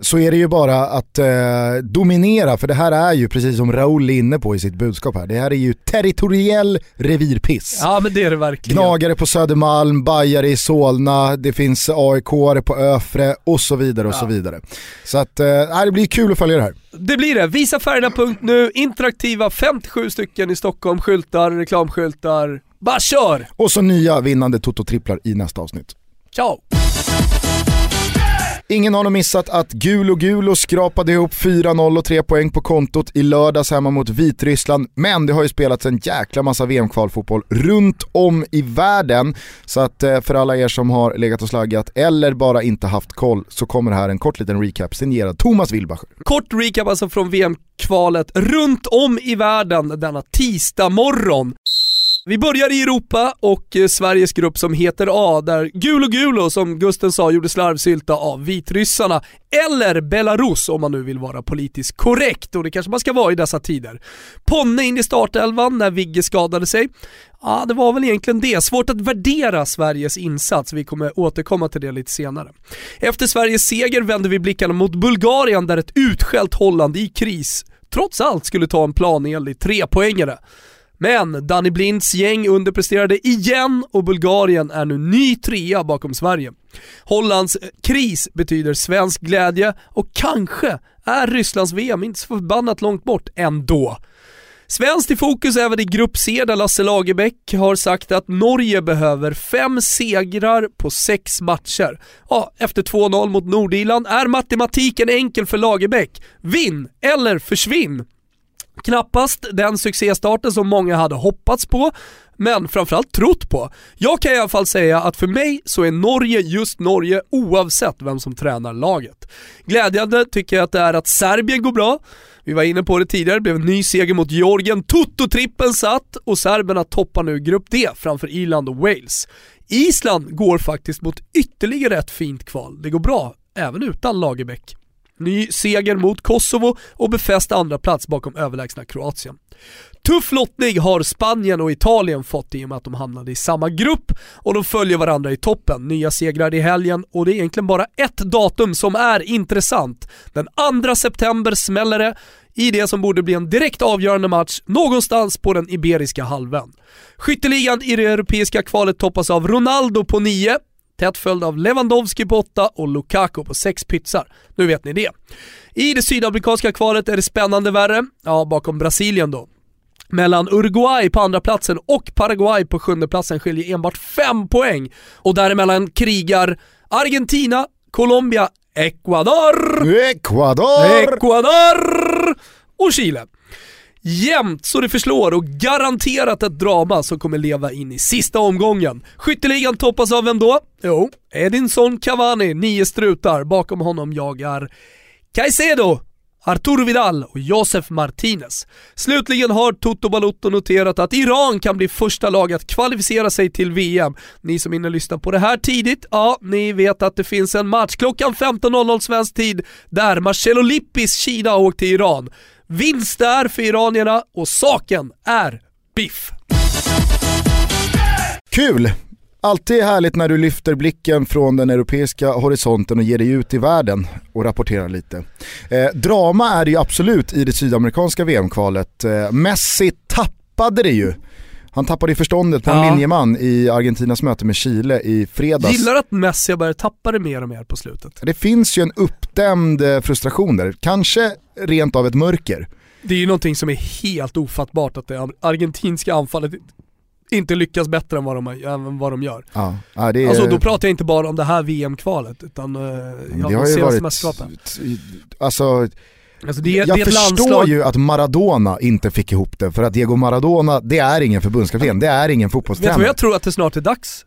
så är det ju bara att eh, dominera, för det här är ju precis som Raoul är inne på i sitt budskap här, det här är ju territoriell revirpiss. Ja men det är det verkligen. Gnagare på Södermalm, Bajare i Solna, det finns aik på Öfre och så vidare och så vidare. Så att, eh, det blir kul att följa det här. Det blir det. Visafärgerna.nu, interaktiva 57 stycken i Stockholm, skyltar, reklamskyltar. Bara kör! Och så nya vinnande Toto-tripplar i nästa avsnitt. Ciao! Ingen har nog missat att Gulo Gulo skrapade ihop 4-0 och 3 poäng på kontot i lördags hemma mot Vitryssland. Men det har ju spelats en jäkla massa VM-kvalfotboll runt om i världen. Så att eh, för alla er som har legat och slaggat eller bara inte haft koll så kommer här en kort liten recap signerad Thomas Wilbacher. Kort recap alltså från VM-kvalet runt om i världen denna tisdag morgon. Vi börjar i Europa och eh, Sveriges grupp som heter A, där Gulo Gulo, som Gusten sa, gjorde slarvsylta av vitryssarna. Eller Belarus om man nu vill vara politiskt korrekt, och det kanske man ska vara i dessa tider. Ponne in i startelvan när Vigge skadade sig. Ja, det var väl egentligen det. Svårt att värdera Sveriges insats, vi kommer återkomma till det lite senare. Efter Sveriges seger vänder vi blickarna mot Bulgarien där ett utskällt Holland i kris trots allt skulle ta en planenlig trepoängare. Men Danny Blinds gäng underpresterade igen och Bulgarien är nu ny trea bakom Sverige. Hollands eh, kris betyder svensk glädje och kanske är Rysslands VM inte så förbannat långt bort ändå. Svenskt i fokus även i Grupp C där Lasse Lagerbäck har sagt att Norge behöver fem segrar på sex matcher. Ja, efter 2-0 mot Nordirland är matematiken enkel för Lagerbäck. Vinn eller försvinn. Knappast den succéstarten som många hade hoppats på, men framförallt trott på. Jag kan i alla fall säga att för mig så är Norge just Norge oavsett vem som tränar laget. Glädjande tycker jag att det är att Serbien går bra. Vi var inne på det tidigare, det blev en ny seger mot Georgien, Toto-trippen satt och serberna toppar nu Grupp D framför Irland och Wales. Island går faktiskt mot ytterligare ett fint kval. Det går bra, även utan Lagerbäck. Ny seger mot Kosovo och befäst andra plats bakom överlägsna Kroatien. Tuff lottning har Spanien och Italien fått i och med att de hamnade i samma grupp och de följer varandra i toppen. Nya segrar i helgen och det är egentligen bara ett datum som är intressant. Den 2 september smäller det i det som borde bli en direkt avgörande match någonstans på den Iberiska halvön. Skytteligan i det europeiska kvalet toppas av Ronaldo på 9, tätt följd av Lewandowski på 8 och Lukaku på 6 pytsar. Nu vet ni det. I det sydamerikanska kvalet är det spännande värre, ja bakom Brasilien då. Mellan Uruguay på andra platsen och Paraguay på sjunde platsen skiljer enbart 5 poäng och däremellan krigar Argentina, Colombia, Ecuador, Ecuador! Ecuador och Chile. Jämnt så det förslår och garanterat ett drama som kommer leva in i sista omgången. Skytteligan toppas av vem då? Jo, Edinson Cavani, nio strutar. Bakom honom jagar Caicedo, Arturo Vidal och Josef Martinez. Slutligen har Toto Balotto noterat att Iran kan bli första lag att kvalificera sig till VM. Ni som hinner lyssna på det här tidigt, ja, ni vet att det finns en match klockan 15.00 svensk tid där Marcelo Lippis Kina har åkt till Iran. Vinst där för iranierna och saken är biff. Kul! Alltid härligt när du lyfter blicken från den europeiska horisonten och ger dig ut i världen och rapporterar lite. Eh, drama är det ju absolut i det sydamerikanska VM-kvalet. Eh, Messi tappade det ju. Han tappade förståndet på en Ja. linjeman i Argentinas möte med Chile i fredags. Gillar att Messi har börjat tappa det mer och mer på slutet. Det finns ju en uppdämd eh, frustration där, kanske rent av ett mörker. Det är ju någonting som är helt ofattbart att det argentinska anfallet inte lyckas bättre än vad de, än vad de gör. Ja, är, Alltså då pratar jag inte bara om det här VM-kvalet utan men ja, det de har ju varit, mästerskapen. alltså Alltså det, det jag ett förstår landslag, ju att Maradona inte fick ihop det, för att Diego Maradona, det är ingen förbundskapten, det är ingen vet du vad fotbollstränare. jag tror att det snart är dags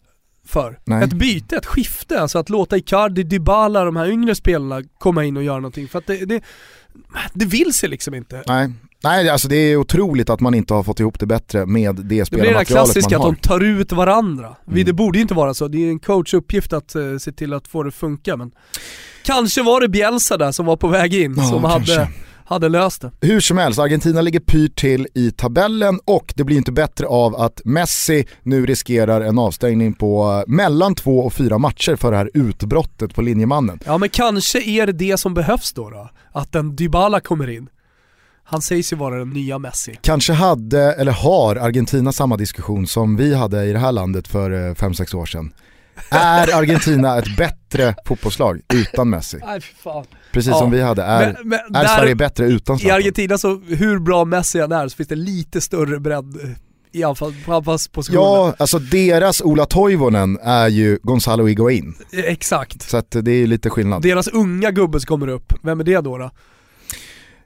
för? Nej. Ett byte, ett skifte, alltså att låta Icardi, Dybala, de här yngre spelarna komma in och göra någonting. För att det, det, det vill sig liksom inte. Nej. Nej, alltså det är otroligt att man inte har fått ihop det bättre med det Det blir det där spelarmaterialet klassiska man att de har. tar ut varandra. Mm. Det borde ju inte vara så, det är en coach uppgift att eh, se till att få det att funka men Kanske var det Bielsa där som var på väg in, Ja, som kanske. hade, hade löst det. Hur som helst, Argentina ligger pyrt till i tabellen och det blir inte bättre av att Messi nu riskerar en avstängning på eh, mellan två och fyra matcher för det här utbrottet på linjemannen. Ja men kanske är det det som behövs då, då. Att en Dybala kommer in. Han sägs ju vara den nya Messi. Kanske hade, eller har Argentina samma diskussion som vi hade i det här landet för 5-6 år sedan. Är Argentina ett bättre fotbollslag utan Messi? Nej fan. Precis Ja. som vi hade. Är, Men- men är där- Sverige bättre utan I Zlatan? Argentina så, hur bra Messi än är, så finns det lite större bredd i anfall, på anfallspositionen. Ja, alltså deras Ola Toivonen är ju Gonzalo Higuain. Eh, Exakt. Så att det är lite skillnad. Deras unga gubbe som kommer upp, vem är det då? då?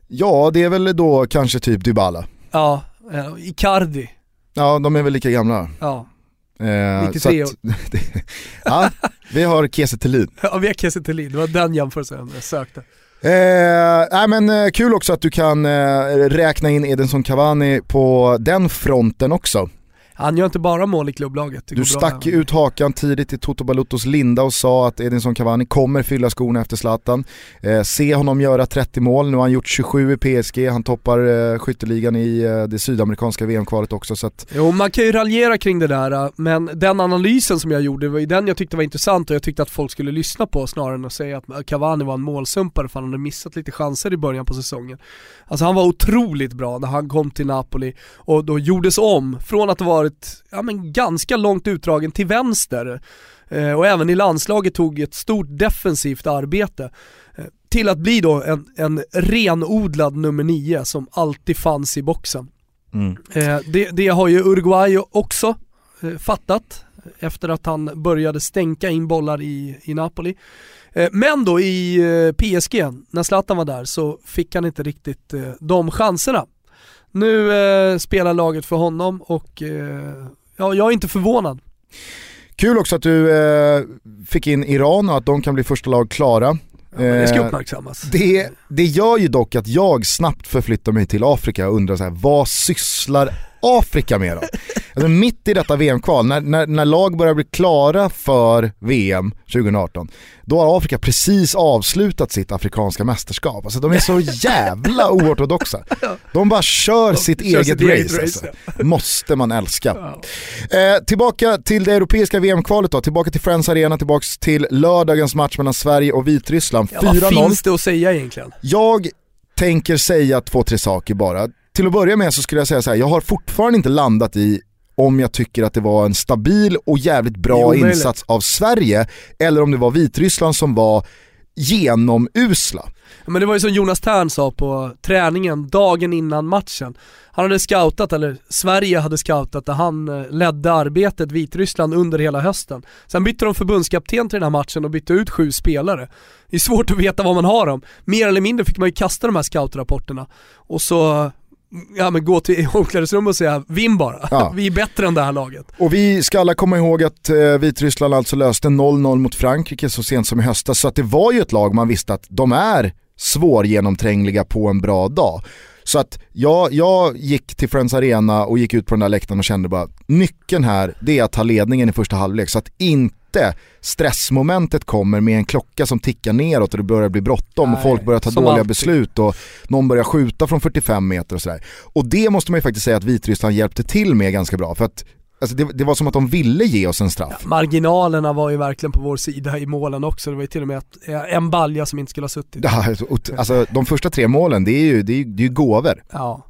Ja, det är väl då kanske typ Dybala. Ja, eh, Icardi. Ja, de är väl lika gamla. Ja. Eh, 93 så att, Ja, vi har Kiese Thelin. Ja, vi har Kiese Thelin, det var den jämförelsen jag sökte. Eh, nej men eh, kul också att du kan eh, räkna in Edinson Cavani på den fronten också. Han gör inte bara mål i klubblaget. Du stack ut hakan tidigt i Toto Baluttos linda och sa att Edinson Cavani kommer fylla skorna efter Zlatan. Eh, se honom göra 30 mål, nu har han gjort 27 i PSG, han toppar eh, skytteligan i eh, det sydamerikanska VM-kvalet också. Så att, Jo, man kan ju raljera kring det där, äh, men den analysen som jag gjorde var ju den jag tyckte var intressant och jag tyckte att folk skulle lyssna på snarare än att säga att Cavani var en målsumpare för han hade missat lite chanser i början på säsongen. Alltså han var otroligt bra när han kom till Napoli och då gjordes om från att ha varit ja, men ganska långt utdragen till vänster eh, och även i landslaget tog ett stort defensivt arbete eh, till att bli då en, en renodlad nummer nio som alltid fanns i boxen. Eh, det, det har ju Uruguay också eh, fattat efter att han började stänka in bollar i, i Napoli. Eh, men då i eh, PSG, när Zlatan var där, så fick han inte riktigt de chanserna. Nu eh, spelar laget för honom och eh, ja, jag är inte förvånad. Kul också att du eh, fick in Iran och att de kan bli första lag klara. Ja, det ska Eh, uppmärksammas. Det, det gör ju dock att jag snabbt förflyttar mig till Afrika och undrar så här, vad sysslar Afrika med då? Alltså mitt i detta VM-kval, när, när, när lag börjar bli klara för VM 2018, då har Afrika precis avslutat sitt afrikanska mästerskap. Alltså de är så jävla oortodoxa. De bara kör sitt kör eget sitt race. race, alltså. Måste man älska. Eh, tillbaka till det europeiska VM-kvalet då, tillbaka till Friends Arena, tillbaka till lördagens match mellan Sverige och Vitryssland. Ja, vad 4-0. finns det att säga egentligen? Jag tänker säga två, tre saker bara. Till att börja med så skulle jag säga så här, jag har fortfarande inte landat i om jag tycker att det var en stabil och jävligt bra insats av Sverige eller om det var Vitryssland som var genomusla. Men det var ju som Jonas Tern sa på träningen dagen innan matchen. Han hade scoutat, eller Sverige hade scoutat där han eh, ledde arbetet Vitryssland under hela hösten. Sen bytte de förbundskapten till den här matchen och bytte ut sju spelare. Det är svårt att veta vad man har dem. Mer eller mindre fick man ju kasta de här scoutrapporterna och så ja, men gå till omklädningsrummet och säga vinn bara. Ja. Vi är bättre än det här laget. Och vi ska alla komma ihåg att eh, Vitryssland alltså löste 0-0 mot Frankrike så sent som i höstas, så att det var ju ett lag man visste att de är svårgenomträngliga på en bra dag. Så att jag, jag gick till Friends Arena och gick ut på den där läktaren och kände bara nyckeln här det är att ta ledningen i första halvlek så att inte stressmomentet kommer med en klocka som tickar neråt och det börjar bli bråttom och folk börjar ta dåliga alltid. beslut och någon börjar skjuta från 45 meter och sådär. Och det måste man ju faktiskt säga att Vitryssland hjälpte till med ganska bra för att Alltså det, det, var som att de ville ge oss en straff. Ja, marginalerna var ju verkligen på vår sida i målen också. Det var ju till och med ett, en balja som inte skulle ha suttit. Ja, alltså de första tre målen, det är ju, det är, det är ju gåvor. Ja.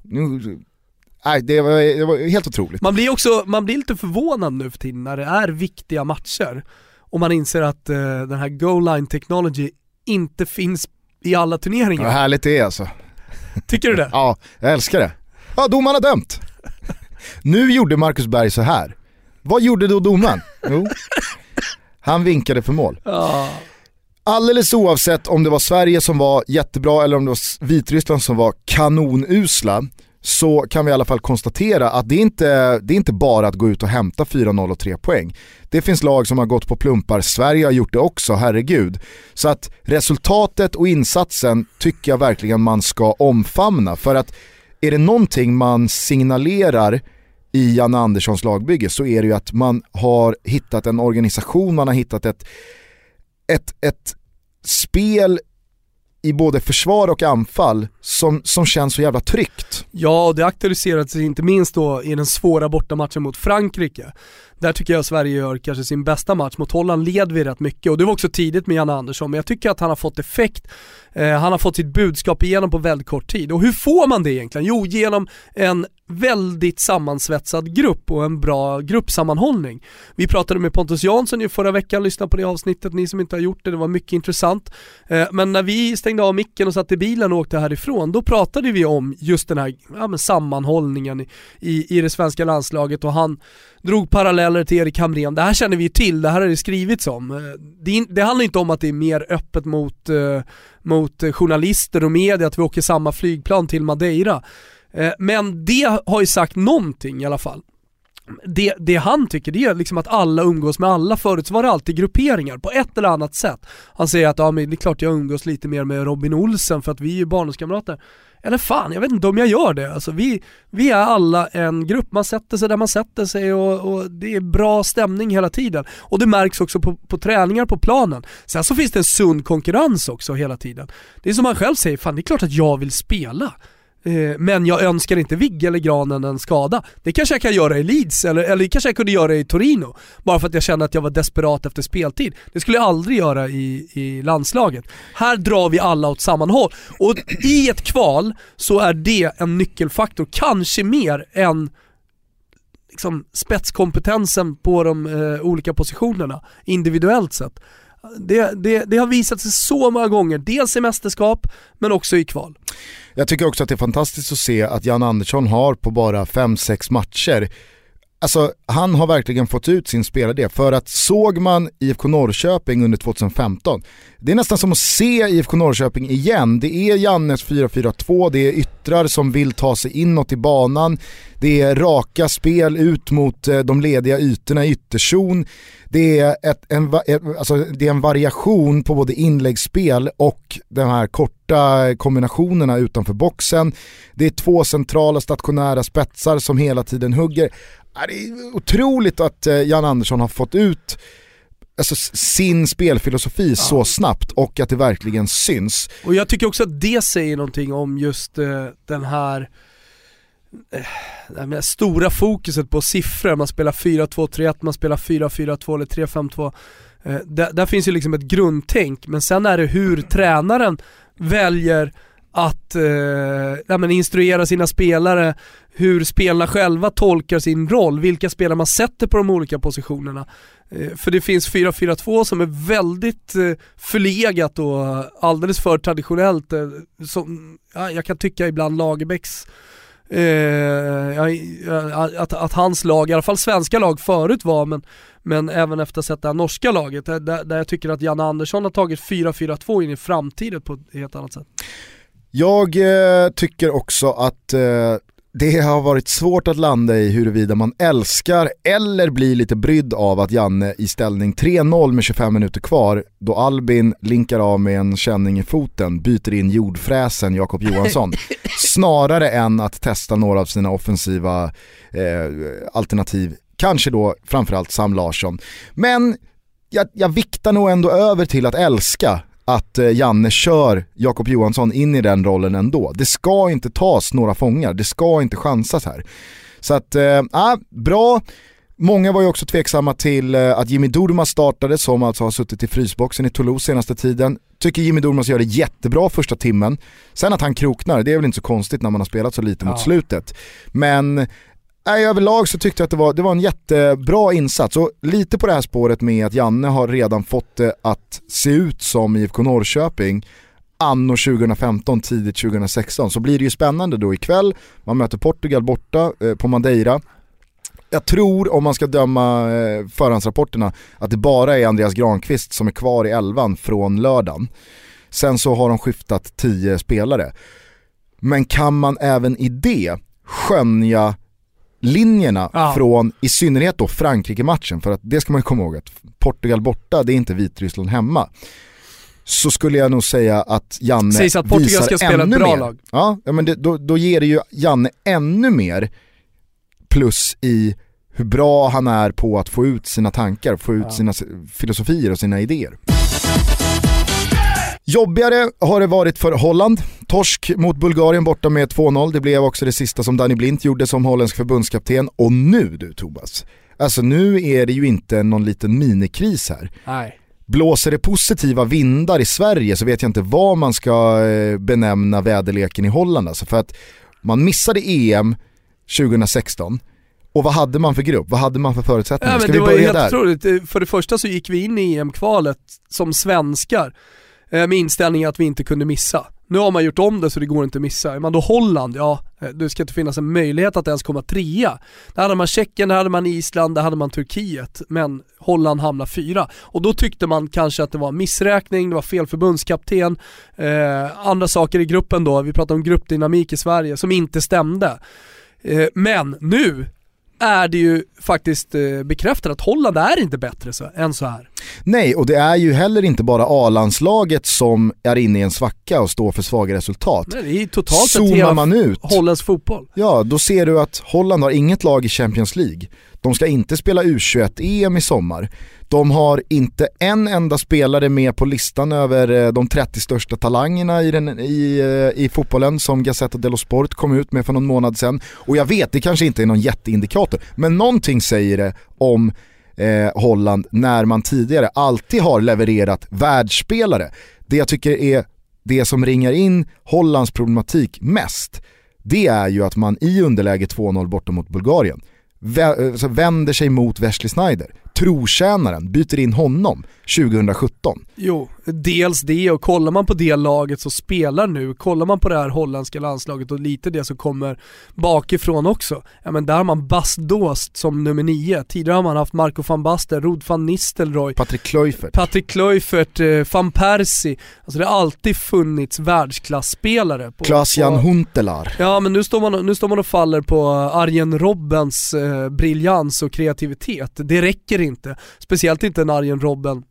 Nej, det var, det var helt otroligt. Man blir också, man blir lite förvånad nu för tiden när det är viktiga matcher och man inser att uh, den här goal line technology inte finns i alla turneringar. Vad härligt det är alltså. Tycker du det? ja, jag älskar det. Ja, domaren har dömt. Nu gjorde Marcus Berg så här. Vad gjorde då domaren? Jo, han vinkade för mål. Alldeles oavsett om det var Sverige som var jättebra eller om det var Vitryssland som var kanonusla så kan vi i alla fall konstatera att det är inte det är inte bara att gå ut och hämta 4-0 och 3 poäng. Det finns lag som har gått på plumpar, Sverige har gjort det också, herregud. Så att resultatet och insatsen tycker jag verkligen man ska omfamna för att är det någonting man signalerar i Janne Anderssons lagbygge så är det ju att man har hittat en organisation, man har hittat ett, ett, ett spel i både försvar och anfall som, som känns så jävla tryggt. Ja, och det aktualiserades inte minst då i den svåra bortamatchen mot Frankrike. Där tycker jag Sverige gör kanske sin bästa match. Mot Holland led vi rätt mycket och det var också tidigt med Janne Andersson, men jag tycker att han har fått effekt. Eh, han har fått sitt budskap igenom på väldigt kort tid. Och hur får man det egentligen? Jo, genom en väldigt sammansvetsad grupp och en bra gruppsammanhållning. Vi pratade med Pontus Jansson ju förra veckan, lyssna på det avsnittet, ni som inte har gjort det, det var mycket intressant. Eh, men när vi stängde av micken och satt i bilen och åkte härifrån, då pratade vi om just den här ja, sammanhållningen i, i, i det svenska landslaget och han drog paralleller till Erik Hamrén. Det här känner vi till, det här har det skrivits om. Eh, det, det handlar inte om att det är mer öppet mot, eh, mot journalister och media, att vi åker samma flygplan till Madeira. Eh, men det har ju sagt någonting i alla fall. Det, det, han tycker det är liksom att alla umgås med alla. Förut så var det alltid grupperingar på ett eller annat sätt. Han säger att ja, men det är klart jag umgås lite mer med Robin Olsen för att vi är ju barndomskamrater. Eller fan, jag vet inte om jag gör det. Alltså, vi, vi är alla en grupp, man sätter sig där man sätter sig och, och det är bra stämning hela tiden. Och det märks också på, på träningar på planen. Sen så finns det en sund konkurrens också hela tiden. Det är som han själv säger, fan det är klart att jag vill spela. Eh, men jag önskar inte Vigge eller Granen en skada. Det kanske jag kan göra i Leeds, eller, eller kanske jag kunde göra i Torino. Bara för att jag kände att jag var desperat efter speltid. Det skulle jag aldrig göra i, i landslaget. Här drar vi alla åt samma håll. Och i ett kval så är det en nyckelfaktor, kanske mer än liksom, spetskompetensen på de eh, olika positionerna individuellt sett. Det, det, det har visat sig så många gånger, dels i mästerskap men också i kval. Jag tycker också att det är fantastiskt att se att Jan Andersson har på bara 5-6 matcher Alltså han har verkligen fått ut sin spelardel för att såg man IFK Norrköping under 2015, det är nästan som att se IFK Norrköping igen. Det är Jannes 4-4-2, det är yttrar som vill ta sig inåt i banan, det är raka spel ut mot eh, de lediga ytorna i ytterzon, det är, ett, en, alltså, det är en variation på både inläggsspel och de här korta kombinationerna utanför boxen. Det är två centrala stationära spetsar som hela tiden hugger. Det är otroligt att eh, Jan Andersson har fått ut alltså, sin spelfilosofi ja. så snabbt och att det verkligen syns. Och jag tycker också att det säger någonting om just uh, den här det stora fokuset på siffror, man spelar 4-2-3-1, man spelar 4-4-2 eller 3-5-2. Eh, där, där, finns ju liksom ett grundtänk, men sen är det hur tränaren väljer att eh, men instruera sina spelare, hur spelarna själva tolkar sin roll, vilka spelare man sätter på de olika positionerna. Eh, för det finns 4-4-2 som är väldigt eh, förlegat och alldeles för traditionellt. Eh, som, ja, jag kan tycka ibland Lagerbäcks eh, att, att hans lag, i alla fall svenska lag förut var, men, men även efter att ha sett det här norska laget, eh, där, där jag tycker att Janne Andersson har tagit 4-4-2 in i framtiden på ett helt annat sätt. Jag eh, tycker också att eh, det har varit svårt att landa i huruvida man älskar eller blir lite brydd av att Janne i ställning 3-0 med 25 minuter kvar, då Albin linkar av med en känning i foten, byter in jordfräsen Jakob Johansson. snarare än att testa några av sina offensiva eh, alternativ, kanske då framförallt Sam Larsson. Men jag, jag viktar nog ändå över till att älska att eh, Janne kör Jakob Johansson in i den rollen ändå. Det ska inte tas några fångar, det ska inte chansas här. Så att, äh, bra. Många var ju också tveksamma till äh, att Jimmy Durmaz startade som alltså har suttit i frysboxen i Toulouse senaste tiden. Tycker Jimmy Durmaz gör det jättebra första timmen. Sen att han kroknar, det är väl inte så konstigt när man har spelat så lite ja. mot slutet. Men Nej, överlag så tyckte jag att det var, det var en jättebra insats och lite på det här spåret med att Janne har redan fått det att se ut som IFK Norrköping anno 2015, tidigt 2016. Så blir det ju spännande då ikväll, man möter Portugal borta eh, på Madeira. Jag tror, om man ska döma eh, förhandsrapporterna, att det bara är Andreas Granqvist som är kvar i elvan från lördagen. Sen så har de skiftat tio spelare. Men kan man även i det skönja linjerna ja. från i synnerhet då Frankrike-matchen, för att det ska man ju komma ihåg att Portugal borta, det är inte Vitryssland hemma. Så skulle jag nog säga att Janne Sägs att Portugal ska spela ett bra mer. lag. Ja, men det, då, då ger det ju Janne ännu mer plus i hur bra han är på att få ut sina tankar, få ut ja. sina filosofier och sina idéer. Jobbigare har det varit för Holland. Torsk mot Bulgarien borta med 2-0. Det blev också det sista som Danny Blint gjorde som holländsk förbundskapten. Och nu du Tobas, alltså nu är det ju inte någon liten minikris här. Nej. Blåser det positiva vindar i Sverige så vet jag inte vad man ska eh, benämna väderleken i Holland. Alltså för att man missade EM 2016 och vad hade man för grupp? Vad hade man för förutsättningar? Ja, Ska vi börja där? Otroligt. För det första så gick vi in i EM-kvalet som svenskar Eh, Eh, med inställningen att vi inte kunde missa. Nu har man gjort om det så det går inte att missa. Är man då Holland, ja, eh, det ska inte finnas en möjlighet att ens komma trea. Där hade man Tjeckien, där hade man Island, där hade man Turkiet, men Holland hamnar fyra. Och då tyckte man kanske att det var missräkning, det var fel förbundskapten, eh, andra saker i gruppen då, vi pratar om gruppdynamik i Sverige, som inte stämde. Eh, men nu är det ju faktiskt eh, bekräftat att Holland är inte bättre så, än så här. Nej, och det är ju heller inte bara A-landslaget som är inne i en svacka och står för svaga resultat. Nej, det är totalt Zoomar man ut, holländsk fotboll. Ja, då ser du att Holland har inget lag i Champions League. De ska inte spela U21-EM i sommar. De har inte en enda spelare med på listan över eh, de 30 största talangerna i, den, i, eh, i fotbollen som Gazzetta dello Sport kom ut med för någon månad sedan. Och jag vet, det kanske inte är någon jätteindikator, men någonting säger det om eh, Holland när man tidigare alltid har levererat världsspelare. Det jag tycker är det som ringar in Hollands problematik mest, det är ju att man i underläge 2-0 borta mot Bulgarien eh, vänder sig mot Wesley Snyder trotjänaren, byter in honom 2017. Jo, dels det och kollar man på det laget som spelar nu, kollar man på det här holländska landslaget och lite det som kommer bakifrån också, ja men där har man Bast Dost som nummer nio. Tidigare har man haft Marco van Basten, Rod van Nistelrooy, Patrik Kluivert, Patrik Kluivert, eh, van Persie. Alltså det har alltid funnits världsklasspelare. Klaas-Jan Huntelaar. Ja men nu står, man, nu står man och faller på Arjen Robbens eh, briljans och kreativitet. Det räcker inte. Speciellt inte en Arjen Robben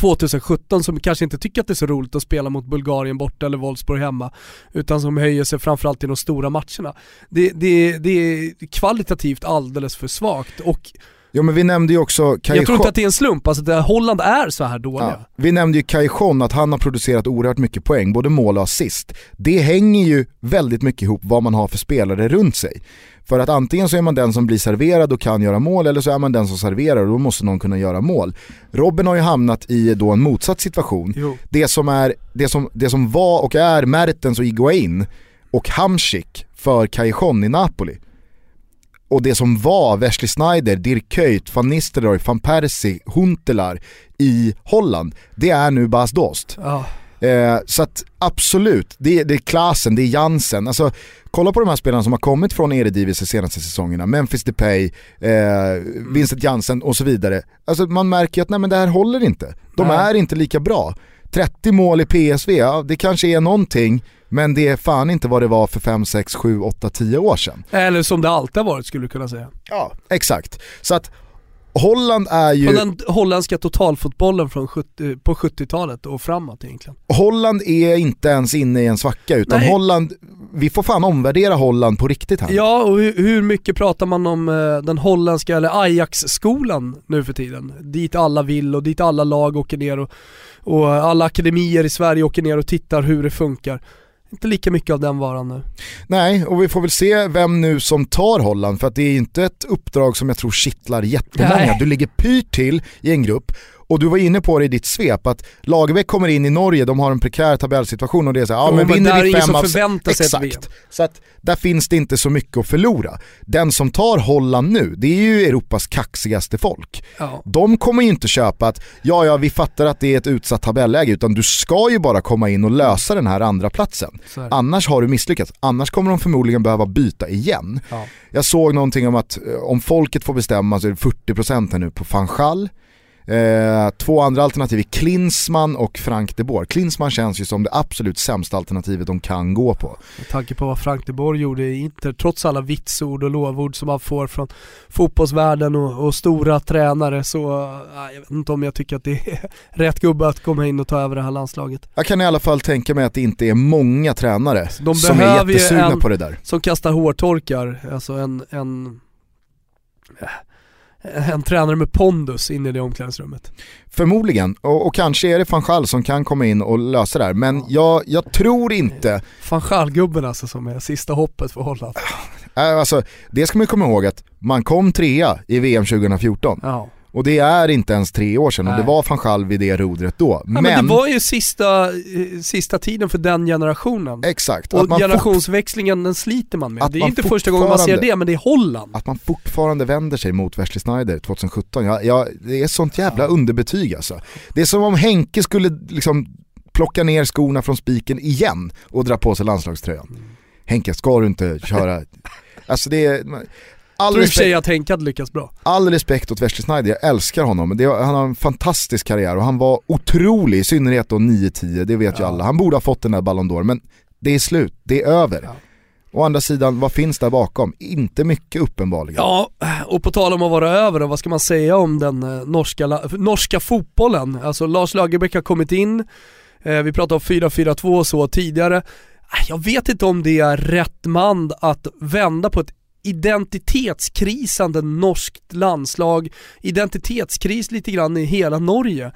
2017 som kanske inte tycker att det är så roligt att spela mot Bulgarien borta eller Wolfsburg hemma. Utan som höjer sig framförallt i de stora matcherna. Det, det, det är kvalitativt alldeles för svagt och Ja men vi nämnde ju också Kai Jag tror inte att det är en slump, alltså att Holland är så här dåliga. Ja, vi nämnde ju Kai att han har producerat oerhört mycket poäng, både mål och assist. Det hänger ju väldigt mycket ihop vad man har för spelare runt sig. För att antingen så är man den som blir serverad och kan göra mål eller så är man den som serverar och då måste någon kunna göra mål. Robin har ju hamnat i då en motsatt situation. Det som, är, det, som, det som var och är Mertens och Iguain och Hamsik för Callejon i Napoli och det som var Wesley Snyder, Dirk Kuyt, van Nistelrooy, van Persie, Huntelaar i Holland, det är nu Bas Dost. Oh. Eh, så att absolut, det, det är Klasen, det är Jansen. Alltså, kolla på de här spelarna som har kommit från Eredivisie de senaste säsongerna. Memphis Depay, eh, Vincent Jansen och så vidare. Alltså man märker att nej men det här håller inte. De nej. är inte lika bra. 30 mål i PSV, ja, det kanske är någonting Men det är fan inte vad det var för 5, 6, 7, 8, 10 år sedan. Eller som det alltid har varit skulle du kunna säga. Ja, exakt. Så att Holland är ju... Från den holländska totalfotbollen från 70, på 70-talet och framåt egentligen. Holland är inte ens inne i en svacka utan Nej. Holland, vi får fan omvärdera Holland på riktigt här. Ja, och hur, hur mycket pratar man om eh, den holländska, eller Ajax-skolan nu för tiden? Dit alla vill och dit alla lag åker ner och, och alla akademier i Sverige åker ner och tittar hur det funkar. Inte lika mycket av den varan nu. Nej, och vi får väl se vem nu som tar Holland för att det är inte ett uppdrag som jag tror kittlar jättemånga. Nej. Du ligger pyrt till i en grupp och du var inne på det i ditt svep att Lagerbäck kommer in i Norge, de har en prekär tabellsituation och det är så här, ja Jo, men vinner vi fem av. Exakt. Så att där finns det inte så mycket att förlora. Den som tar Holland nu, det är ju Europas kaxigaste folk. Ja. De kommer ju inte köpa att, ja ja vi fattar att det är ett utsatt tabelläge utan du ska ju bara komma in och lösa den här andra platsen. Annars har du misslyckats, annars kommer de förmodligen behöva byta igen. Ja. Jag såg någonting om att eh, om folket får bestämma så är det 40% här nu på Fanchal. Eh, två andra alternativ är Klinsmann och Frank de Boer. Klinsmann känns ju som det absolut sämsta alternativet de kan gå på. Med tanke på vad Frank de Boer gjorde i Inter, trots alla vitsord och lovord som han får från fotbollsvärlden och, och stora tränare så, äh, jag vet inte om jag tycker att det är rätt gubbe att komma in och ta över det här landslaget. Jag kan i alla fall tänka mig att det inte är många tränare De som är behöver ju jättesugna en- på det där. Som kastar hårtorkar, alltså en, en, äh, en tränare med pondus in i det omklädningsrummet. Förmodligen, och, och kanske är det Fanchal som kan komma in och lösa det här. Men jag, jag tror inte, Fanchal-gubben alltså som är sista hoppet för Holland. äh, alltså, det ska man komma ihåg att man kom trea i VM 2014. Ja. Och det är inte ens tre år sedan och det Nej. var Fanchal vid det rodret då. Ja, men, det var ju sista, eh, sista tiden för den generationen. exakt, Och man, fort, generationsväxlingen den sliter man med. Att Det är inte första gången man ser det, men det är Holland. att man fortfarande vänder sig mot Wesley Sneijder 2017. Jag, jag, det är sånt jävla underbetyg alltså. Det är som om Henke skulle liksom plocka ner skorna från spiken igen och dra på sig landslagströjan. Mm. Henke, ska du inte köra? Alltså det är... All tror i och för sig att Henke hade lyckats bra. all respekt åt Wesley Sneijder, jag älskar honom. Det, han har en fantastisk karriär och han var otrolig, i synnerhet då 9-10, det vet ju Ja. alla. Han borde ha fått den där Ballon d'Or, men det är slut, det är över. Ja. Å andra sidan, vad finns där bakom? Inte mycket uppenbarligen. Ja, och på tal om att vara över då, vad ska man säga om den eh, norska, norska fotbollen? Alltså Lars Lagerbäck har kommit in, eh, vi pratade om 4-4-2 och så tidigare. Ah, Jag vet inte om det är rätt man att vända på ett identitetskrisande norskt landslag, identitetskris lite grann i hela Norge.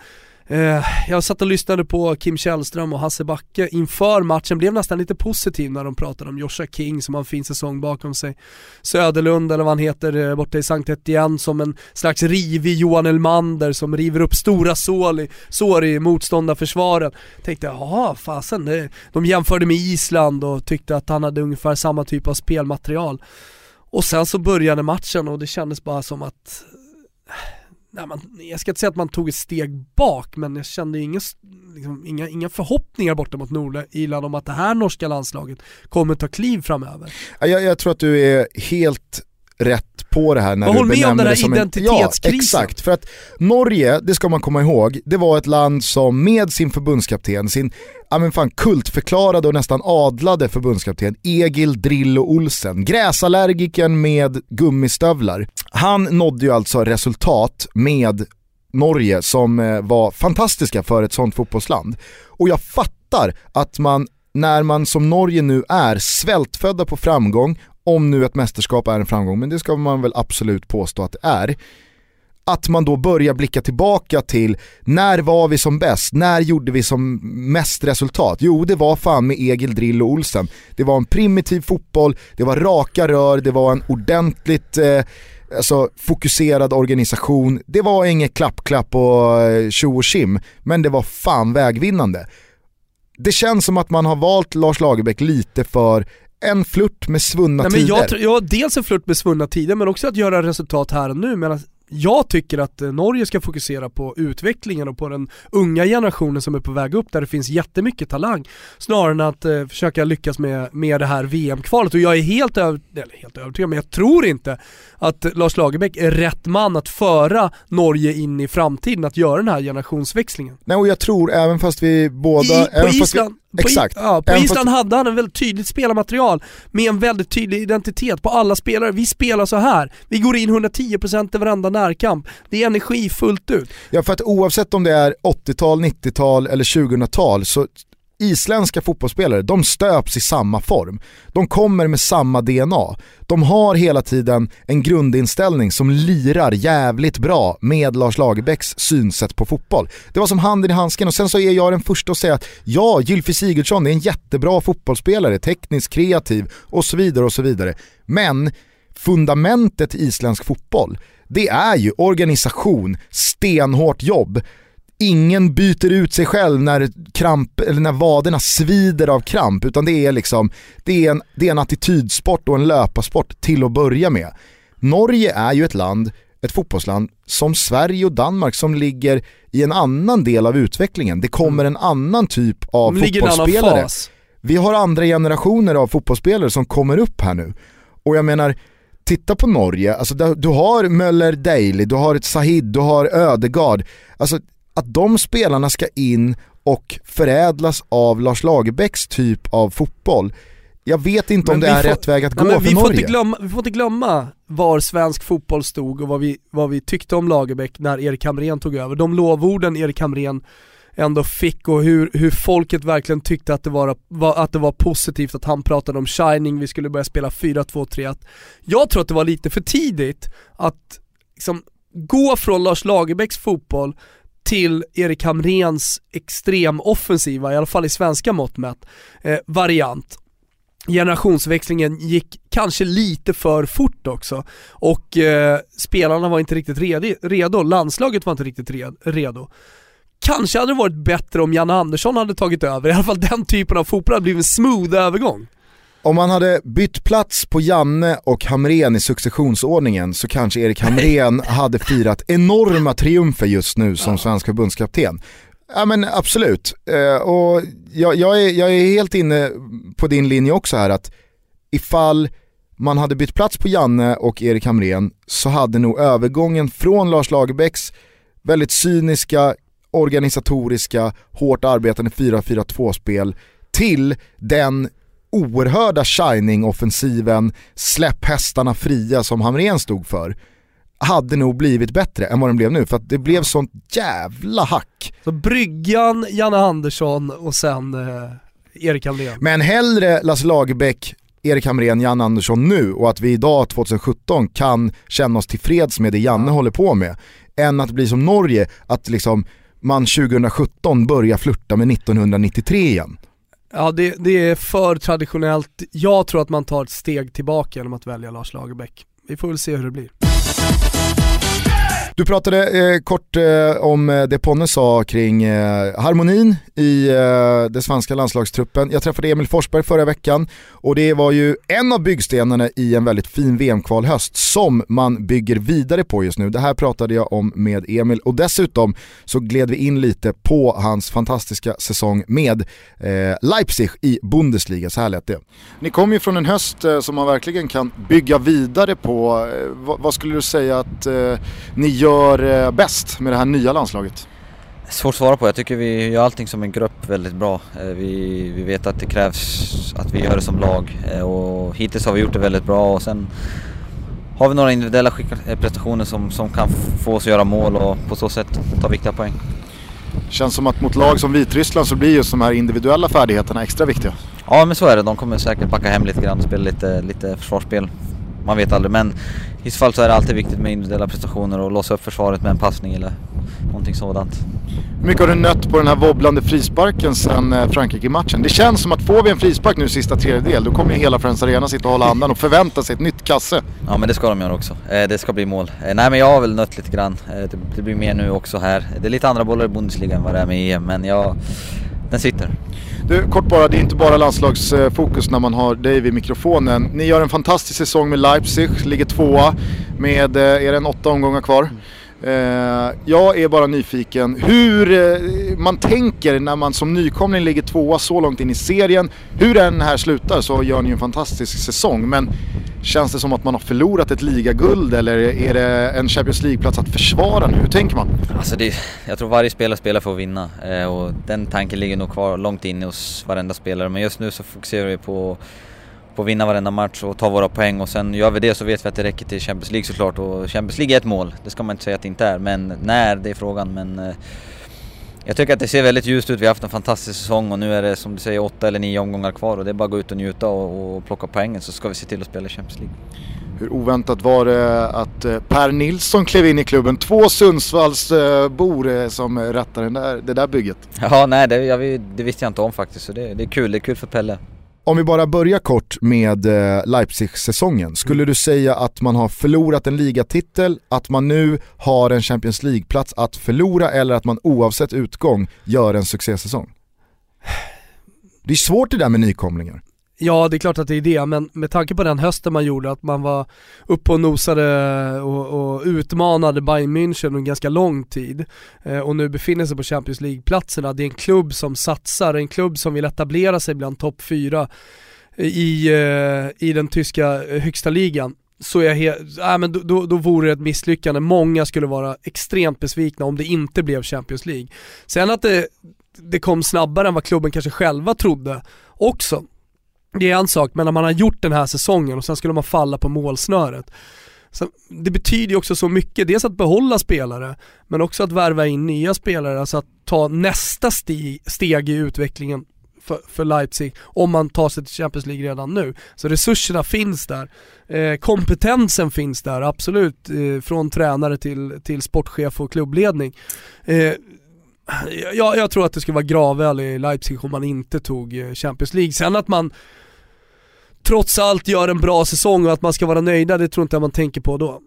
Eh, jag satt och lyssnade på Kim Källström och Hasse Backe inför matchen, blev nästan lite positiv när de pratade om Joshua King som har en fin säsong bakom sig. Söderlund eller vad han heter eh, borta i Sankt Etienne som en slags rivig Johan Elmander som river upp stora sår i, sår i motståndarförsvaret. Tänkte, jaha fasen, det, de jämförde med Island och tyckte att han hade ungefär samma typ av spelmaterial. Och sen så började matchen och det kändes bara som att Nej, man, jag ska inte säga att man tog ett steg bak, men jag kände inga, liksom, inga, inga förhoppningar borta mot Nordirland om att det här norska landslaget kommer ta kliv framöver. Jag, jag tror att du är helt rätt på det här när Men du håll med om benämner den här det som en-. Ja, exakt. För att Norge, det ska man komma ihåg, det var ett land som med sin förbundskapten, sin ja men fan, kultförklarade och nästan adlade förbundskapten Egil Drillo Olsen, gräsallergiken med gummistövlar. Han nådde ju alltså resultat med Norge som eh, var fantastiska för ett sånt fotbollsland. Och jag fattar att man, när man som Norge nu är svältfödda på framgång, om nu ett mästerskap är en framgång, men det ska man väl absolut påstå att det är, att man då börjar blicka tillbaka till när var vi som bäst, när gjorde vi som mest resultat? Jo det var fan med Egil Drill och Olsen. Det var en primitiv fotboll, det var raka rör, det var en ordentligt eh, alltså, fokuserad organisation. Det var inget klapp-klapp och eh, tjo och tjim, men det var fan vägvinnande. Det känns som att man har valt Lars Lagerbäck lite för en flört med svunna Nej, men tider. jag, tror- jag dels en flört med svunna tider men också att göra resultat här och nu. Medan jag tycker att eh, Norge ska fokusera på utvecklingen och på den unga generationen som är på väg upp där det finns jättemycket talang. Snarare än att eh, försöka lyckas med, med det här VM-kvalet. Och jag är helt, över, eller helt övertygad, men jag tror inte att Lars Lagerbäck är rätt man att föra Norge in i framtiden, att göra den här generationsväxlingen. Nej och jag tror även fast vi båda... I, på fast vi, Island, Exakt. På, ja, på Island hade han en väldigt tydligt spelarmaterial med en väldigt tydlig identitet på alla spelare. Vi spelar så här. vi går in 110% i varenda närkamp. Det är energi fullt ut. Ja för att oavsett om det är 80-tal, 90-tal eller 2000-tal så isländska fotbollsspelare, de stöps i samma form. De kommer med samma DNA. De har hela tiden en grundinställning som lirar jävligt bra med Lars Lagerbäcks synsätt på fotboll. Det var som handen i handsken och sen så är jag den första att säga att ja, Gylfi Sigurdsson är en jättebra fotbollsspelare, tekniskt kreativ och så vidare och så vidare. Men fundamentet i isländsk fotboll, det är ju organisation, stenhårt jobb, ingen byter ut sig själv när, kramp, eller när vaderna svider av kramp utan det är liksom, det är en, det är en attitydsport och en löparsport till att börja med. Norge är ju ett land, ett fotbollsland som Sverige och Danmark som ligger i en annan del av utvecklingen. Det kommer en annan typ av De fotbollsspelare. Vi har andra generationer av fotbollsspelare som kommer upp här nu. Och jag menar, titta på Norge, alltså du har Möller Daly, du har ett Sahid, du har Ödegard. Alltså att de spelarna ska in och förädlas av Lars Lagerbäcks typ av fotboll. Jag vet inte men om det är får, rätt väg att gå för vi Norge. Får inte glömma, vi får inte glömma var svensk fotboll stod och vad vi, vad vi tyckte om Lagerbäck när Erik Hamrén tog över. De lovorden Erik Hamrén ändå fick och hur, hur folket verkligen tyckte att det, var, att det var positivt att han pratade om shining, vi skulle börja spela 4-2-3-1. Jag tror att det var lite för tidigt att liksom, gå från Lars Lagerbäcks fotboll till Erik Hamrens extremoffensiva, i alla fall i svenska mått mätt, eh, variant. Generationsväxlingen gick kanske lite för fort också och eh, spelarna var inte riktigt redo, landslaget var inte riktigt redo. Kanske hade det varit bättre om Janne Andersson hade tagit över, i alla fall den typen av fotboll hade blivit en smooth övergång. Om man hade bytt plats på Janne och Hamren i successionsordningen så kanske Erik Hamren hade firat enorma triumfer just nu som svensk förbundskapten. Ja men absolut, uh, och jag, jag, är, jag är helt inne på din linje också här att ifall man hade bytt plats på Janne och Erik Hamren så hade nog övergången från Lars Lagerbäcks väldigt cyniska, organisatoriska, hårt arbetande 4-4-2-spel till den oerhörda shining-offensiven, släpp hästarna fria som Hamrén stod för, hade nog blivit bättre än vad den blev nu för att det blev sånt jävla hack. Så Bryggan, Janne Andersson och sen eh, Erik Hamrén. Men hellre Lasse Lagerbäck, Erik Hamrén, Janne Andersson nu och att vi idag 2017 kan känna oss tillfreds med det Janne håller på med än att bli som Norge, att liksom man 2017 börjar flirta med 1993 igen. Ja det, det är för traditionellt. Jag tror att man tar ett steg tillbaka genom att välja Lars Lagerbäck. Vi får väl se hur det blir. Du pratade eh, kort eh, om eh, det Ponne sa kring eh, harmonin i eh, den svenska landslagstruppen. Jag träffade Emil Forsberg förra veckan och det var ju en av byggstenarna i en väldigt fin VM-kvalhöst som man bygger vidare på just nu. Det här pratade jag om med Emil och dessutom så gled vi in lite på hans fantastiska säsong med eh, Leipzig i Bundesliga, så här lät det. Ni kom ju från en höst eh, som man verkligen kan bygga vidare på. Eh, vad skulle du säga att ni gör gör eh, bäst med det här nya landslaget? Svårt att svara på. Jag tycker vi gör allting som en grupp väldigt bra. Eh, vi, vi vet att det krävs att vi gör det som lag eh, och hittills har vi gjort det väldigt bra och sen har vi några individuella prestationer som, som kan få oss att göra mål och på så sätt ta viktiga poäng. Känns som att mot lag som Vitryssland så blir just de här individuella färdigheterna extra viktiga. Ja men så är det. De kommer säkert backa hem lite grann och spela lite, lite försvarsspel man vet aldrig. Men i så fall så är det alltid viktigt med individuella prestationer och låsa upp försvaret med en passning eller någonting sådant. Hur mycket har du nött på den här wobblande frisparken sen eh, Frankrike-matchen? Det känns som att får vi en frispark nu sista tredjedel, då kommer ju hela Friends Arena sitta och hålla andan och förvänta sig ett nytt kasse. Ja men det ska de göra också. Eh, det ska bli mål. Eh, nej men jag har väl nött lite grann. Det blir mer nu också här. Det är lite andra bollar i Bundesliga än vad det är med EM, men jag, den sitter. Du, kort bara, det är inte bara landslagsfokus när man har dig vid mikrofonen. Ni gör en fantastisk säsong med Leipzig, ligger tvåa med, eh, är det en åtta omgångar kvar? Eh, jag är bara nyfiken hur eh, man tänker när man som nykomling ligger tvåa så långt in i serien. Hur den här slutar så gör ni en fantastisk säsong. Men Känns det som att man har förlorat ett ligaguld eller är det en Champions League-plats att försvara nu? Hur tänker man? Alltså det, jag tror varje spelare spelar för att vinna eh, och den tanken ligger nog kvar långt inne hos varenda spelare. Men just nu så fokuserar vi på, på att vinna varenda match och ta våra poäng och sen gör vi det så vet vi att det räcker till Champions League såklart och Champions League är ett mål, det ska man inte säga att det inte är. Men när, det är frågan. Men eh, jag tycker att det ser väldigt ljust ut. Vi har haft en fantastisk säsong och nu är det som du säger åtta eller nio omgångar kvar och det är bara att gå ut och njuta och, och plocka poängen så ska vi se till att spela Champions League. Hur oväntat var det att eh, Per Nilsson klev in i klubben? Två Sundsvallsbor eh, som rattar den där, det där bygget. Ja, nej det, jag, det visste jag inte om faktiskt så det, det är kul. Det är kul för Pelle. Om vi bara börjar kort med eh, Leipzig-säsongen. Skulle du säga att man har förlorat en ligatitel, att man nu har en Champions League-plats att förlora eller att man oavsett utgång gör en succésäsong? Det är svårt det där med nykomlingar. Ja det är klart att det är det, men med tanke på den hösten man gjorde, att man var uppe och nosade och, och utmanade Bayern München under ganska lång tid eh, och nu befinner sig på Champions League-platserna. Det är en klubb som satsar, en klubb som vill etablera sig bland topp fyra i, eh, i den tyska eh, högsta ligan så jag äh, men då, då, då vore det ett misslyckande. Många skulle vara extremt besvikna om det inte blev Champions League. Sen att det, det kom snabbare än vad klubben kanske själva trodde också det är en sak, men när man har gjort den här säsongen och sen skulle man falla på målsnöret. Så det betyder ju också så mycket, dels att behålla spelare, men också att värva in nya spelare, alltså att ta nästa steg, steg i utvecklingen för, för, Leipzig om man tar sig till Champions League redan nu. Så resurserna finns där, eh, kompetensen finns där, absolut, eh, från tränare till, till sportchef och klubbledning. Eh, jag, jag, tror att det skulle vara gravöl i Leipzig om man inte tog eh, Champions League. Sen att man trots allt gör en bra säsong och att man ska vara nöjda, det tror inte jag man tänker på då.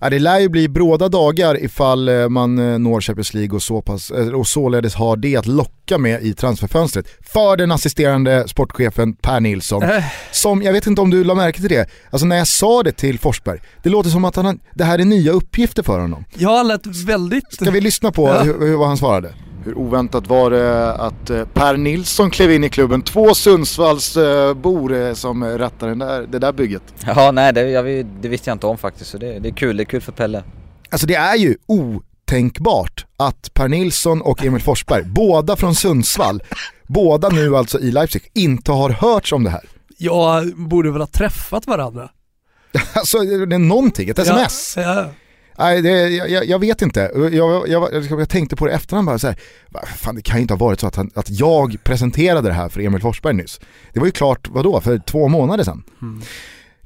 Ja, det lär ju bli bråda dagar ifall eh, man eh, når Champions League och, så pass, eh, och således har det att locka med i transferfönstret. För den assisterande sportchefen Per Nilsson, äh. som, jag vet inte om du la märke till det, alltså när jag sa det till Forsberg, det låter som att han, det här är nya uppgifter för honom. Ja, han lät väldigt... Ska vi lyssna på ja. hur, hur, vad han svarade? Hur oväntat var det att eh, Per Nilsson klev in i klubben? Två Sundsvallsbor eh, som rattar den där, det där bygget. Ja, nej det, jag, det visste jag inte om faktiskt så det, det är kul, det är kul för Pelle. Alltså det är ju otänkbart att Per Nilsson och Emil Forsberg, båda från Sundsvall, båda nu alltså i Leipzig, inte har hörts om det här. Ja, borde väl ha träffat varandra. alltså det är någonting, ett sms. Ja, ja. Nej, det, jag, jag, vet inte. Jag, jag, jag, tänkte på det efterhand bara så här, fan det kan ju inte ha varit så att, han, att jag presenterade det här för Emil Forsberg nyss. Det var ju klart, vadå, för två månader sedan. Mm.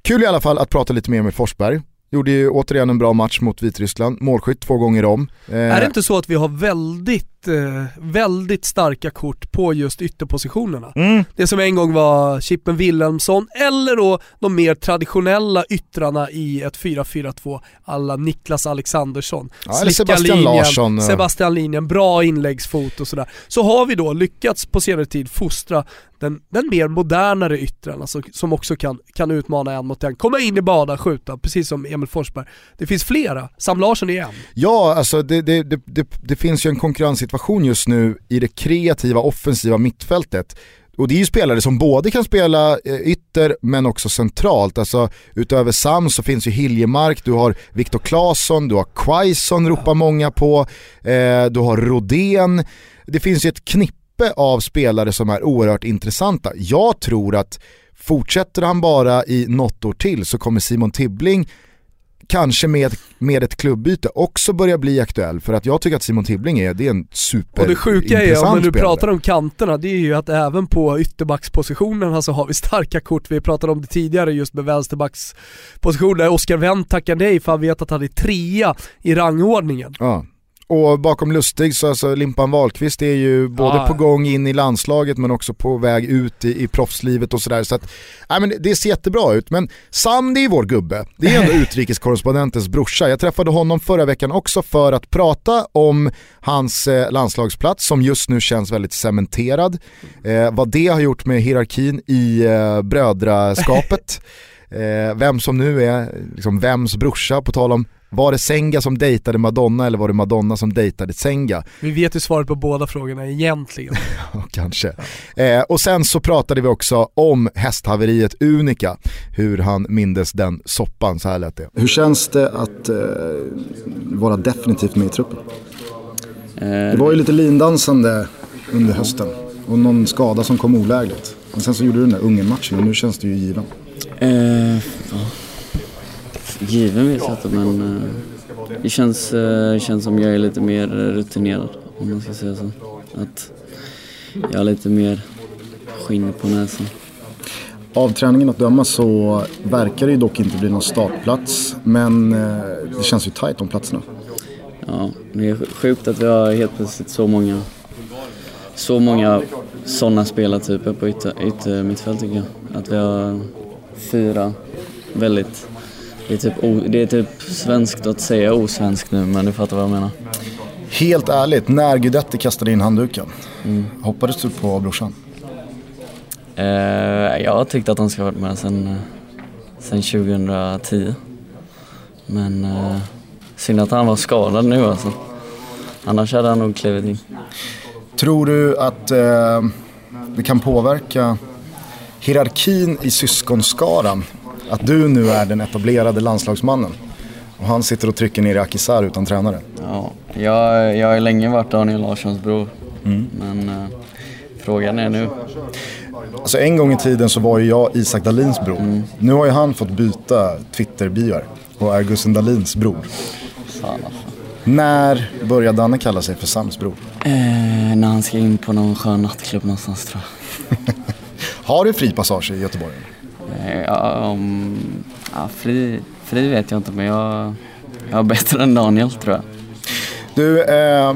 Kul i alla fall att prata lite med Emil Forsberg. Gjorde ju återigen en bra match mot Vitryssland, målskytt två gånger om. Eh, är det inte så att vi har väldigt, eh, väldigt starka kort på just ytterpositionerna? Mm. Det som en gång var Chippen Wilhelmsson, eller då de mer traditionella yttrarna i ett 4-4-2 alla Niklas Alexandersson. Ja, eller Sebastian linjen, Larsson. Sebastian linjen, bra inläggsfot och sådär. Så har vi då lyckats på senare tid fostra den, den mer modernare yttren, alltså, som också kan, kan utmana en mot en. Komma in i bada, skjuta, precis som Emil Forsberg. Det finns flera, Sam Larsson är en. Ja, alltså det, det, det, det, finns ju en situation just nu i det kreativa offensiva mittfältet. Och det är ju spelare som både kan spela eh, ytter men också centralt. Alltså utöver Sam så finns ju Hiljemark, du har Viktor Claesson, du har Quaison ropar många på, eh, du har Rodén. Det finns ju ett knippe av spelare som är oerhört intressanta. Jag tror att fortsätter han bara i något år till så kommer Simon Tibbling kanske med, med ett klubbyte också börja bli aktuell för att jag tycker att Simon Tibbling är, det är en super Och det sjuka är, om du pratar om kanterna, det är ju att även på ytterbackspositionen så har vi starka kort. Vi pratade om det tidigare just med vänsterbackspositionen där Oskar Wendt tackar nej för han vet att han är trea i rangordningen. Ja. Och bakom Lustig så alltså Limpan Wahlqvist är ju både ja. på gång in i landslaget men också på väg ut i, i proffslivet och sådär. Så att, nej men det ser jättebra ut. Men Sandy är vår gubbe. Det är ändå utrikeskorrespondentens brorsa. Jag träffade honom förra veckan också för att prata om hans eh, landslagsplats som just nu känns väldigt cementerad. Eh, vad det har gjort med hierarkin i eh, brödraskapet. Eh, vem som nu är liksom vems brorsa, på tal om Var det Senga som dejtade Madonna eller var det Madonna som dejtade Senga? Vi vet ju svaret på båda frågorna egentligen. Ja, kanske. Eh, och sen så pratade vi också om hästhaveriet Unika, hur han mindes den soppan, så här lät det. Hur känns det att eh, vara definitivt med i truppen? Det var ju lite lindansande under hösten och någon skada som kom olägligt. Men sen så gjorde du den där Ungern-matchen och nu känns det ju given. Eh, ja. Given vet jag men eh, det känns, eh, känns som jag är lite mer rutinerad om man ska säga så. Att jag har lite mer skinn på näsan. Av träningen att döma så verkar det ju dock inte bli någon startplats men eh, det känns ju tajt om platserna. Ja, det är sjukt att vi har helt plötsligt så många så många sådana spelartyper på ytter, ytter mittfält tycker jag. Att vi har fyra väldigt... Det är, typ, det är typ svenskt att säga osvenskt nu men du fattar vad jag menar. Helt ärligt, när Guidetti kastade in handduken, hoppades du på brorsan? Eh, jag har tyckt att han ska ha varit med sen, sen 2010. Men eh, synd att han var skadad nu alltså. Annars hade han nog klivit in. Tror du att eh, det kan påverka hierarkin i syskonskaran? Att du nu är den etablerade landslagsmannen och han sitter och trycker ner i Akisar utan tränare. Ja, jag, jag har länge varit Daniel Larssons bror. Men eh, frågan är nu. Alltså en gång i tiden så var ju jag Isak Dahlins bror. Nu har ju han fått byta Twitter-bior och är Gusten Dahlins bror. Fan alltså. När började Danne kalla sig för Sams bror? Eh, när han ska in på någon skön nattklubb någonstans tror jag. Har du fri passage i Göteborg? Eh, ja, om, ja, fri, fri vet jag inte men jag, jag är bättre än Daniel tror jag. Du, eh,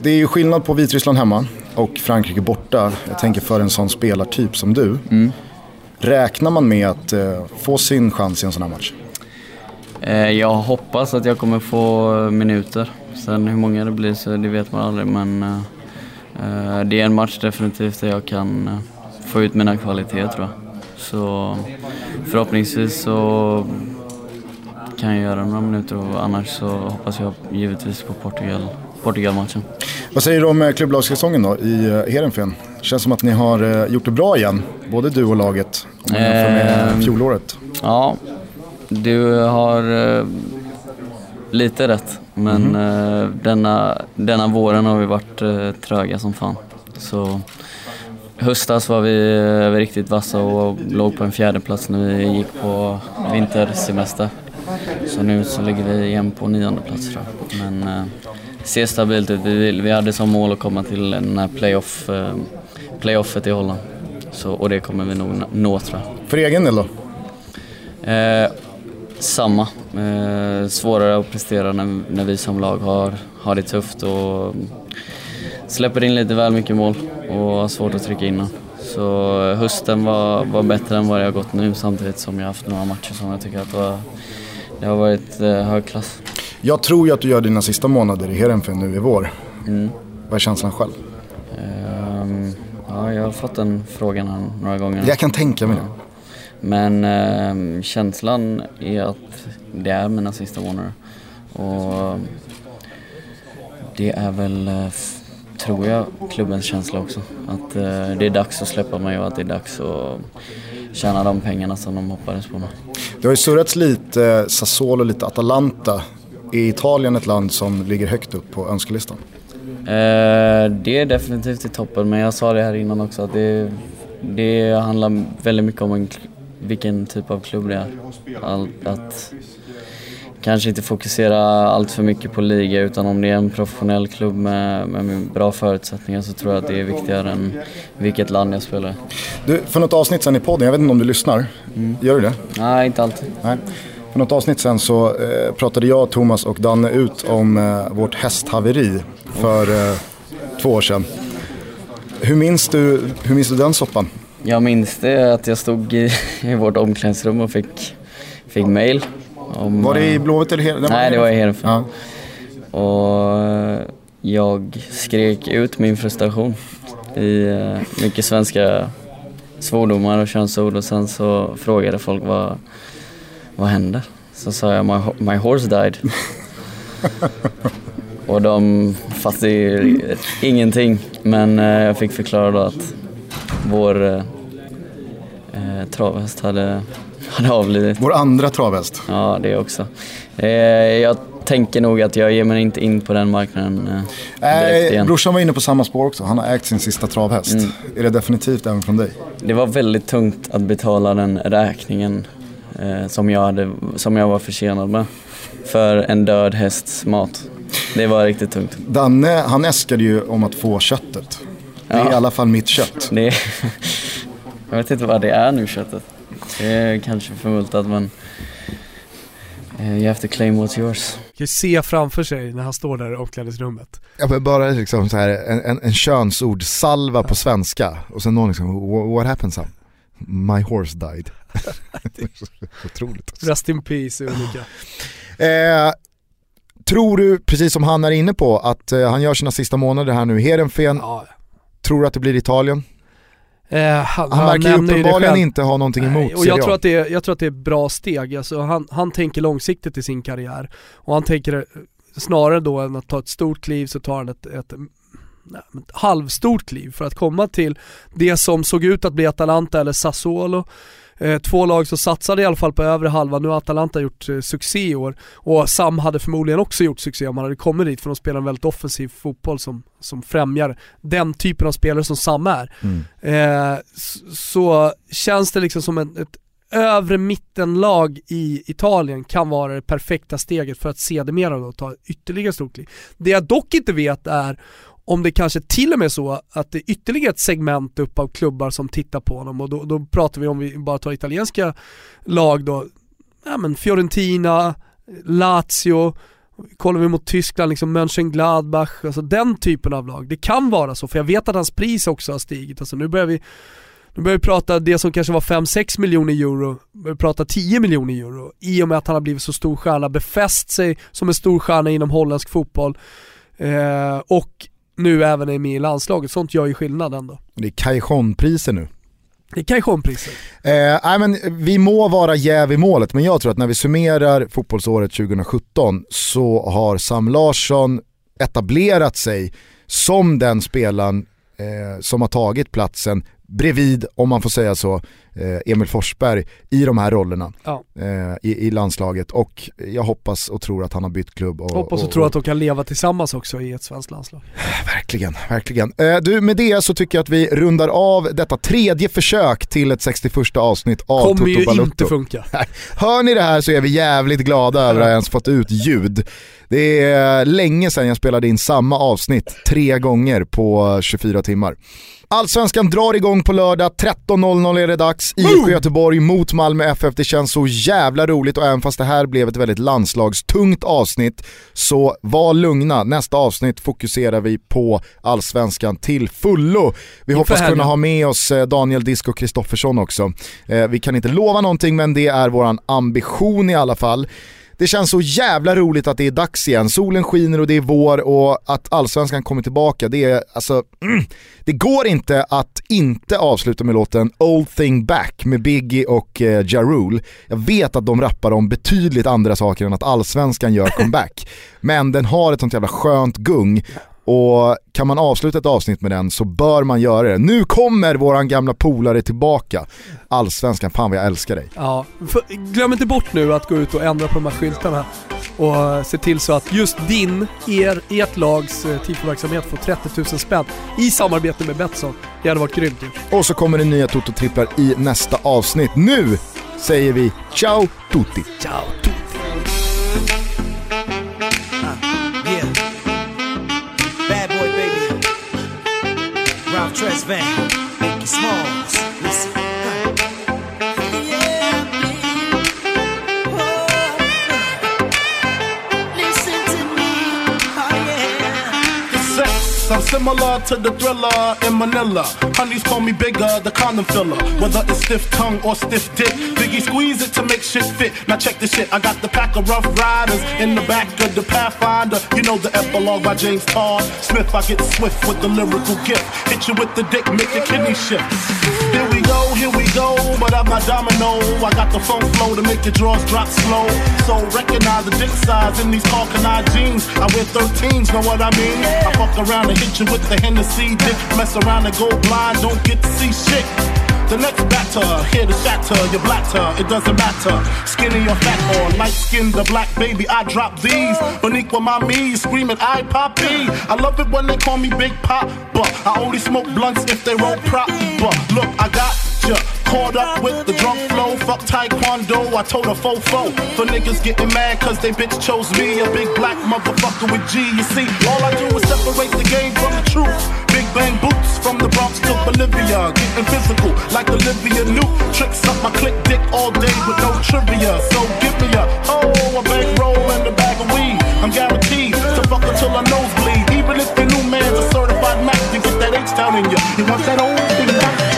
det är ju skillnad på Vitryssland hemma och Frankrike borta. Jag tänker för en sån spelartyp som du. Räknar man med att eh, få sin chans i en sån här match? Eh, jag hoppas att jag kommer få minuter. Sen hur många det blir så det vet man aldrig men eh, eh, det är en match definitivt där jag kan eh, få ut mina kvaliteter tror jag. Så förhoppningsvis så kan jag göra några minuter och annars så hoppas jag givetvis på Portugal, Portugal-matchen. Vad säger du om eh, klubblagssäsongen då i eh, Heerenveen? Känns som att ni har eh, gjort det bra igen, både du och laget, om man jämför med Ehm. fjolåret. Ja, du har lite rätt. Men eh, denna, denna våren har vi varit tröga som fan. Så höstas var vi eh, riktigt vassa och låg på en fjärde plats när vi gick på vintersemester. Så nu så ligger vi igen på nionde plats tror jag. Men eh, ser stabilt ut. Vi, vill- vi hade som mål att komma till den här playoff, eh, playoffet i Holland. Så, och det kommer vi nog nå- nå tror jag. För egen del då? Eh, samma. Eh, svårare att prestera när, när vi som lag har, har det tufft och släpper in lite väl mycket mål och har svårt att trycka in. Så eh, hösten var, var bättre än vad det har gått nu samtidigt som jag har haft några matcher som jag tycker att var, det har varit eh, hög klass. Jag tror ju att du gör dina sista månader i Heerenveen nu i vår. Mm. Vad är känslan själv? Ehm, ja, jag har fått den frågan här några gånger. Jag kan tänka mig det. Men eh, känslan är att det är mina sista månader. Och det är väl, eh, tror jag, klubbens känsla också. Att eh, det är dags att släppa mig och att det är dags att tjäna de pengarna som de hoppades på mig. Det har ju surrats lite eh, Sassuolo och lite Atalanta. Är Italien ett land som ligger högt upp på önskelistan? Eh, det är definitivt i toppen, men jag sa det här innan också att det, det handlar väldigt mycket om en, vilken typ av klubb det är. All, att kanske inte fokusera allt för mycket på liga utan om det är en professionell klubb med, med bra förutsättningar så tror jag att det är viktigare än vilket land jag spelar. Du, för något avsnitt sen i podden, jag vet inte om du lyssnar. Gör du det? Nej, inte alltid. Nej. För något avsnitt sen så eh, pratade jag, Thomas och Danne ut om eh, vårt hästhaveri för eh, två år sedan. Hur minns, du, hur minns du den soppan? Jag minns det att jag stod i, i vårt omklädningsrum och fick, fick mail. Om, Var det i eh, Blåvitt eller Heerenveen? Nej, det var i Heerenveen. Ja. Och eh, jag skrek ut min frustration i eh, mycket svenska svordomar och könsord och sen så frågade folk vad, vad händer? Så sa jag my, my horse died. och de fattade ju ingenting. Men jag fick förklara då att vår eh, travhäst hade, hade avlidit. Vår andra travhäst. Ja, det också. Eh, jag tänker nog att jag ger mig inte in på den marknaden eh, direkt Äh, igen. brorsan var inne på samma spår också. Han har ägt sin sista travhäst. Mm. Är det definitivt även från dig? Det var väldigt tungt att betala den räkningen eh, som, jag hade, som jag var försenad med. För en död hästs mat. Det var riktigt tungt. Danne, han äskade ju om att få köttet. Det är Ja. i alla fall mitt kött. Det jag vet inte vad det är nu köttet. Det är kanske förmultat men eh, you have to claim what's yours. kan ju se framför sig när han står där i omklädningsrummet. Ja, men bara liksom så här, en, en, en könsordsalva på svenska och sen någon liksom, "Wha- what happened son? My horse died. Otroligt. Rest in peace Ulrika. Eh, tror du, precis som han är inne på, att eh, han gör sina sista månader här nu i Heerenveen. Ja. Tror du att det blir Italien? Eh, han, Han verkar det uppenbarligen inte ha någonting emot Nej, och jag tror, att det är, jag tror att det är bra steg, alltså, han, han tänker långsiktigt i sin karriär. Och han tänker eh, snarare då än att ta ett stort kliv så tar han ett, ett, nej, men ett halvstort kliv för att komma till det som såg ut att bli Atalanta eller Sassuolo. Eh, två lag som satsade i alla fall på övre halvan, nu har Atalanta gjort eh, succé i år. Och Sam hade förmodligen också gjort succé om han hade kommit dit för de spelar en väldigt offensiv fotboll som, som främjar den typen av spelare som Sam är Mm. eh, så, så känns det liksom som en, ett övre mittenlag i Italien kan vara det perfekta steget för att sedermera då ta ytterligare stort kliv. Det jag dock inte vet är om det kanske till och med är så att det är ytterligare ett segment upp av klubbar som tittar på honom och då, då pratar vi om vi bara tar italienska lag då, ja men Fiorentina, Lazio, kollar vi mot Tyskland, liksom Mönchengladbach, alltså den typen av lag. Det kan vara så, för jag vet att hans pris också har stigit. Alltså nu börjar vi nu börjar vi prata det som kanske var 5-6 miljoner euro, börjar vi prata 10 miljoner euro i och med att han har blivit så stor stjärna, befäst sig som en stor stjärna inom holländsk fotboll eh, och nu även är med i landslaget. Sånt gör ju skillnad ändå. Det är Cajon-priser nu. Det kan ju priser. Eh, nej, men vi må vara jäv i målet, men jag tror att när vi summerar fotbollsåret 2017 så har Sam Larsson etablerat sig som den spelaren eh, som har tagit platsen bredvid, om man får säga så, eh, Emil Forsberg i de här rollerna Ja. eh, i, i landslaget. Och jag hoppas och tror att han har bytt klubb. Och, Hoppas och tror att de kan leva tillsammans också i ett svenskt landslag. Verkligen, verkligen. Eh, du, med det så tycker jag att vi rundar av detta tredje försök till ett 61 avsnitt av Kommer Toto ju inte funka. Hör ni det här så är vi jävligt glada över att ha ens fått ut ljud. Det är länge sedan jag spelade in samma avsnitt tre gånger på 24 timmar. Allsvenskan drar igång på lördag, 13.00 är det dags. IFK Göteborg mot Malmö FF. Det känns så jävla roligt och även fast det här blev ett väldigt landslagstungt avsnitt så var lugna. Nästa avsnitt fokuserar vi på Allsvenskan till fullo. Vi hoppas kunna ha med oss eh, Daniel Disco Kristoffersson också. Eh, Vi kan inte lova någonting men det är våran ambition i alla fall. Det känns så jävla roligt att det är dags igen. Solen skiner och det är vår och att allsvenskan kommer tillbaka. Det är alltså, mm, det går inte att inte avsluta med låten Old Thing Back med Biggie och eh, Ja Rule. Jag vet att de rappar om betydligt andra saker än att allsvenskan gör comeback. Men den har ett sånt jävla skönt gung. Och kan man avsluta ett avsnitt med den så bör man göra det. Nu kommer våran gamla polare tillbaka. Allsvenskan, fan vad jag älskar dig. Ja, för, glöm inte bort nu att gå ut och ändra på de här skyltarna och se till så att just din, er, ert lags eh, tifo-verksamhet får 30 000 spänn i samarbete med Betsson. Det hade varit grymt ju. Och så kommer det nya Toto-tripplar i nästa avsnitt. Nu säger vi ciao tutti! Ciao tutti! Ralph Tresvant. Make it small. I'm similar to the thriller in Manila. Honeys call me bigger, the condom filler. Whether it's stiff tongue or stiff dick, Biggie squeeze it to make shit fit. Now check this shit, I got the pack of rough riders in the back of the Pathfinder. You know the epilogue by James Todd Smith. I get swift with the lyrical gift. Hit you with the dick, make your kidney shift. Here we go, here we go. But I'm not domino. I got the funk flow to make your drawers drop slow. So recognize the dick size in these Carcanine jeans. I wear 13s, know what I mean? I fuck around and hit you with the Hennessy dick. Mess around and go blind, don't get to see shit. The next batter, here to shatter your blatter, it doesn't matter. Skinny or fat or light skinned the black baby, I drop these. Boniqua my me, screaming I poppy. I love it when they call me Big Pop, but I only smoke blunts if they roll prop. But look, I got ya. Caught up with the drunk flow, fuck taekwondo, I told a fofo. For niggas getting mad cause they bitch chose me, a big black motherfucker with G. You see, all I do is separate the game from the truth. Big bang boots from the Bronx to Bolivia, getting physical like Olivia Newt. Tricks up my click dick all day with no trivia. So give me a oh, a bankroll and a bag of weed. I'm guaranteed to fuck until I nosebleed. Even if the new man's a certified Mac, you get that H down in you. You want that old thing back?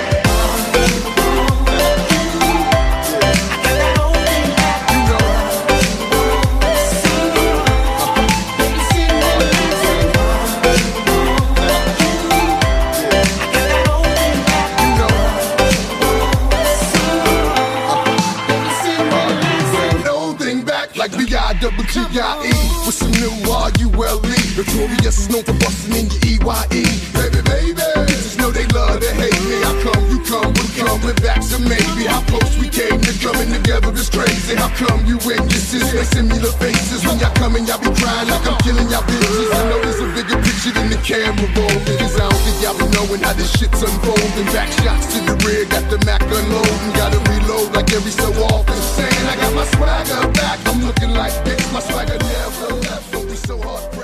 B-I-double-G-I-E with some new R-U-L-E. Notorious, known for busting in your E-Y-E. Baby, baby, bitches know they love to hate me coming back, so maybe how close we came to coming together is crazy. How come you witnesses make similar faces when y'all coming, y'all be crying like I'm killing y'all bitches. I know there's a bigger picture than the camera rolling, cause I don't think y'all be knowing how this shit's unfolding. Back shots to the rear, got the Mac unloading, gotta reload like every so often. Saying I got my swagger back, I'm looking like this, my swagger never left, don't be so hard.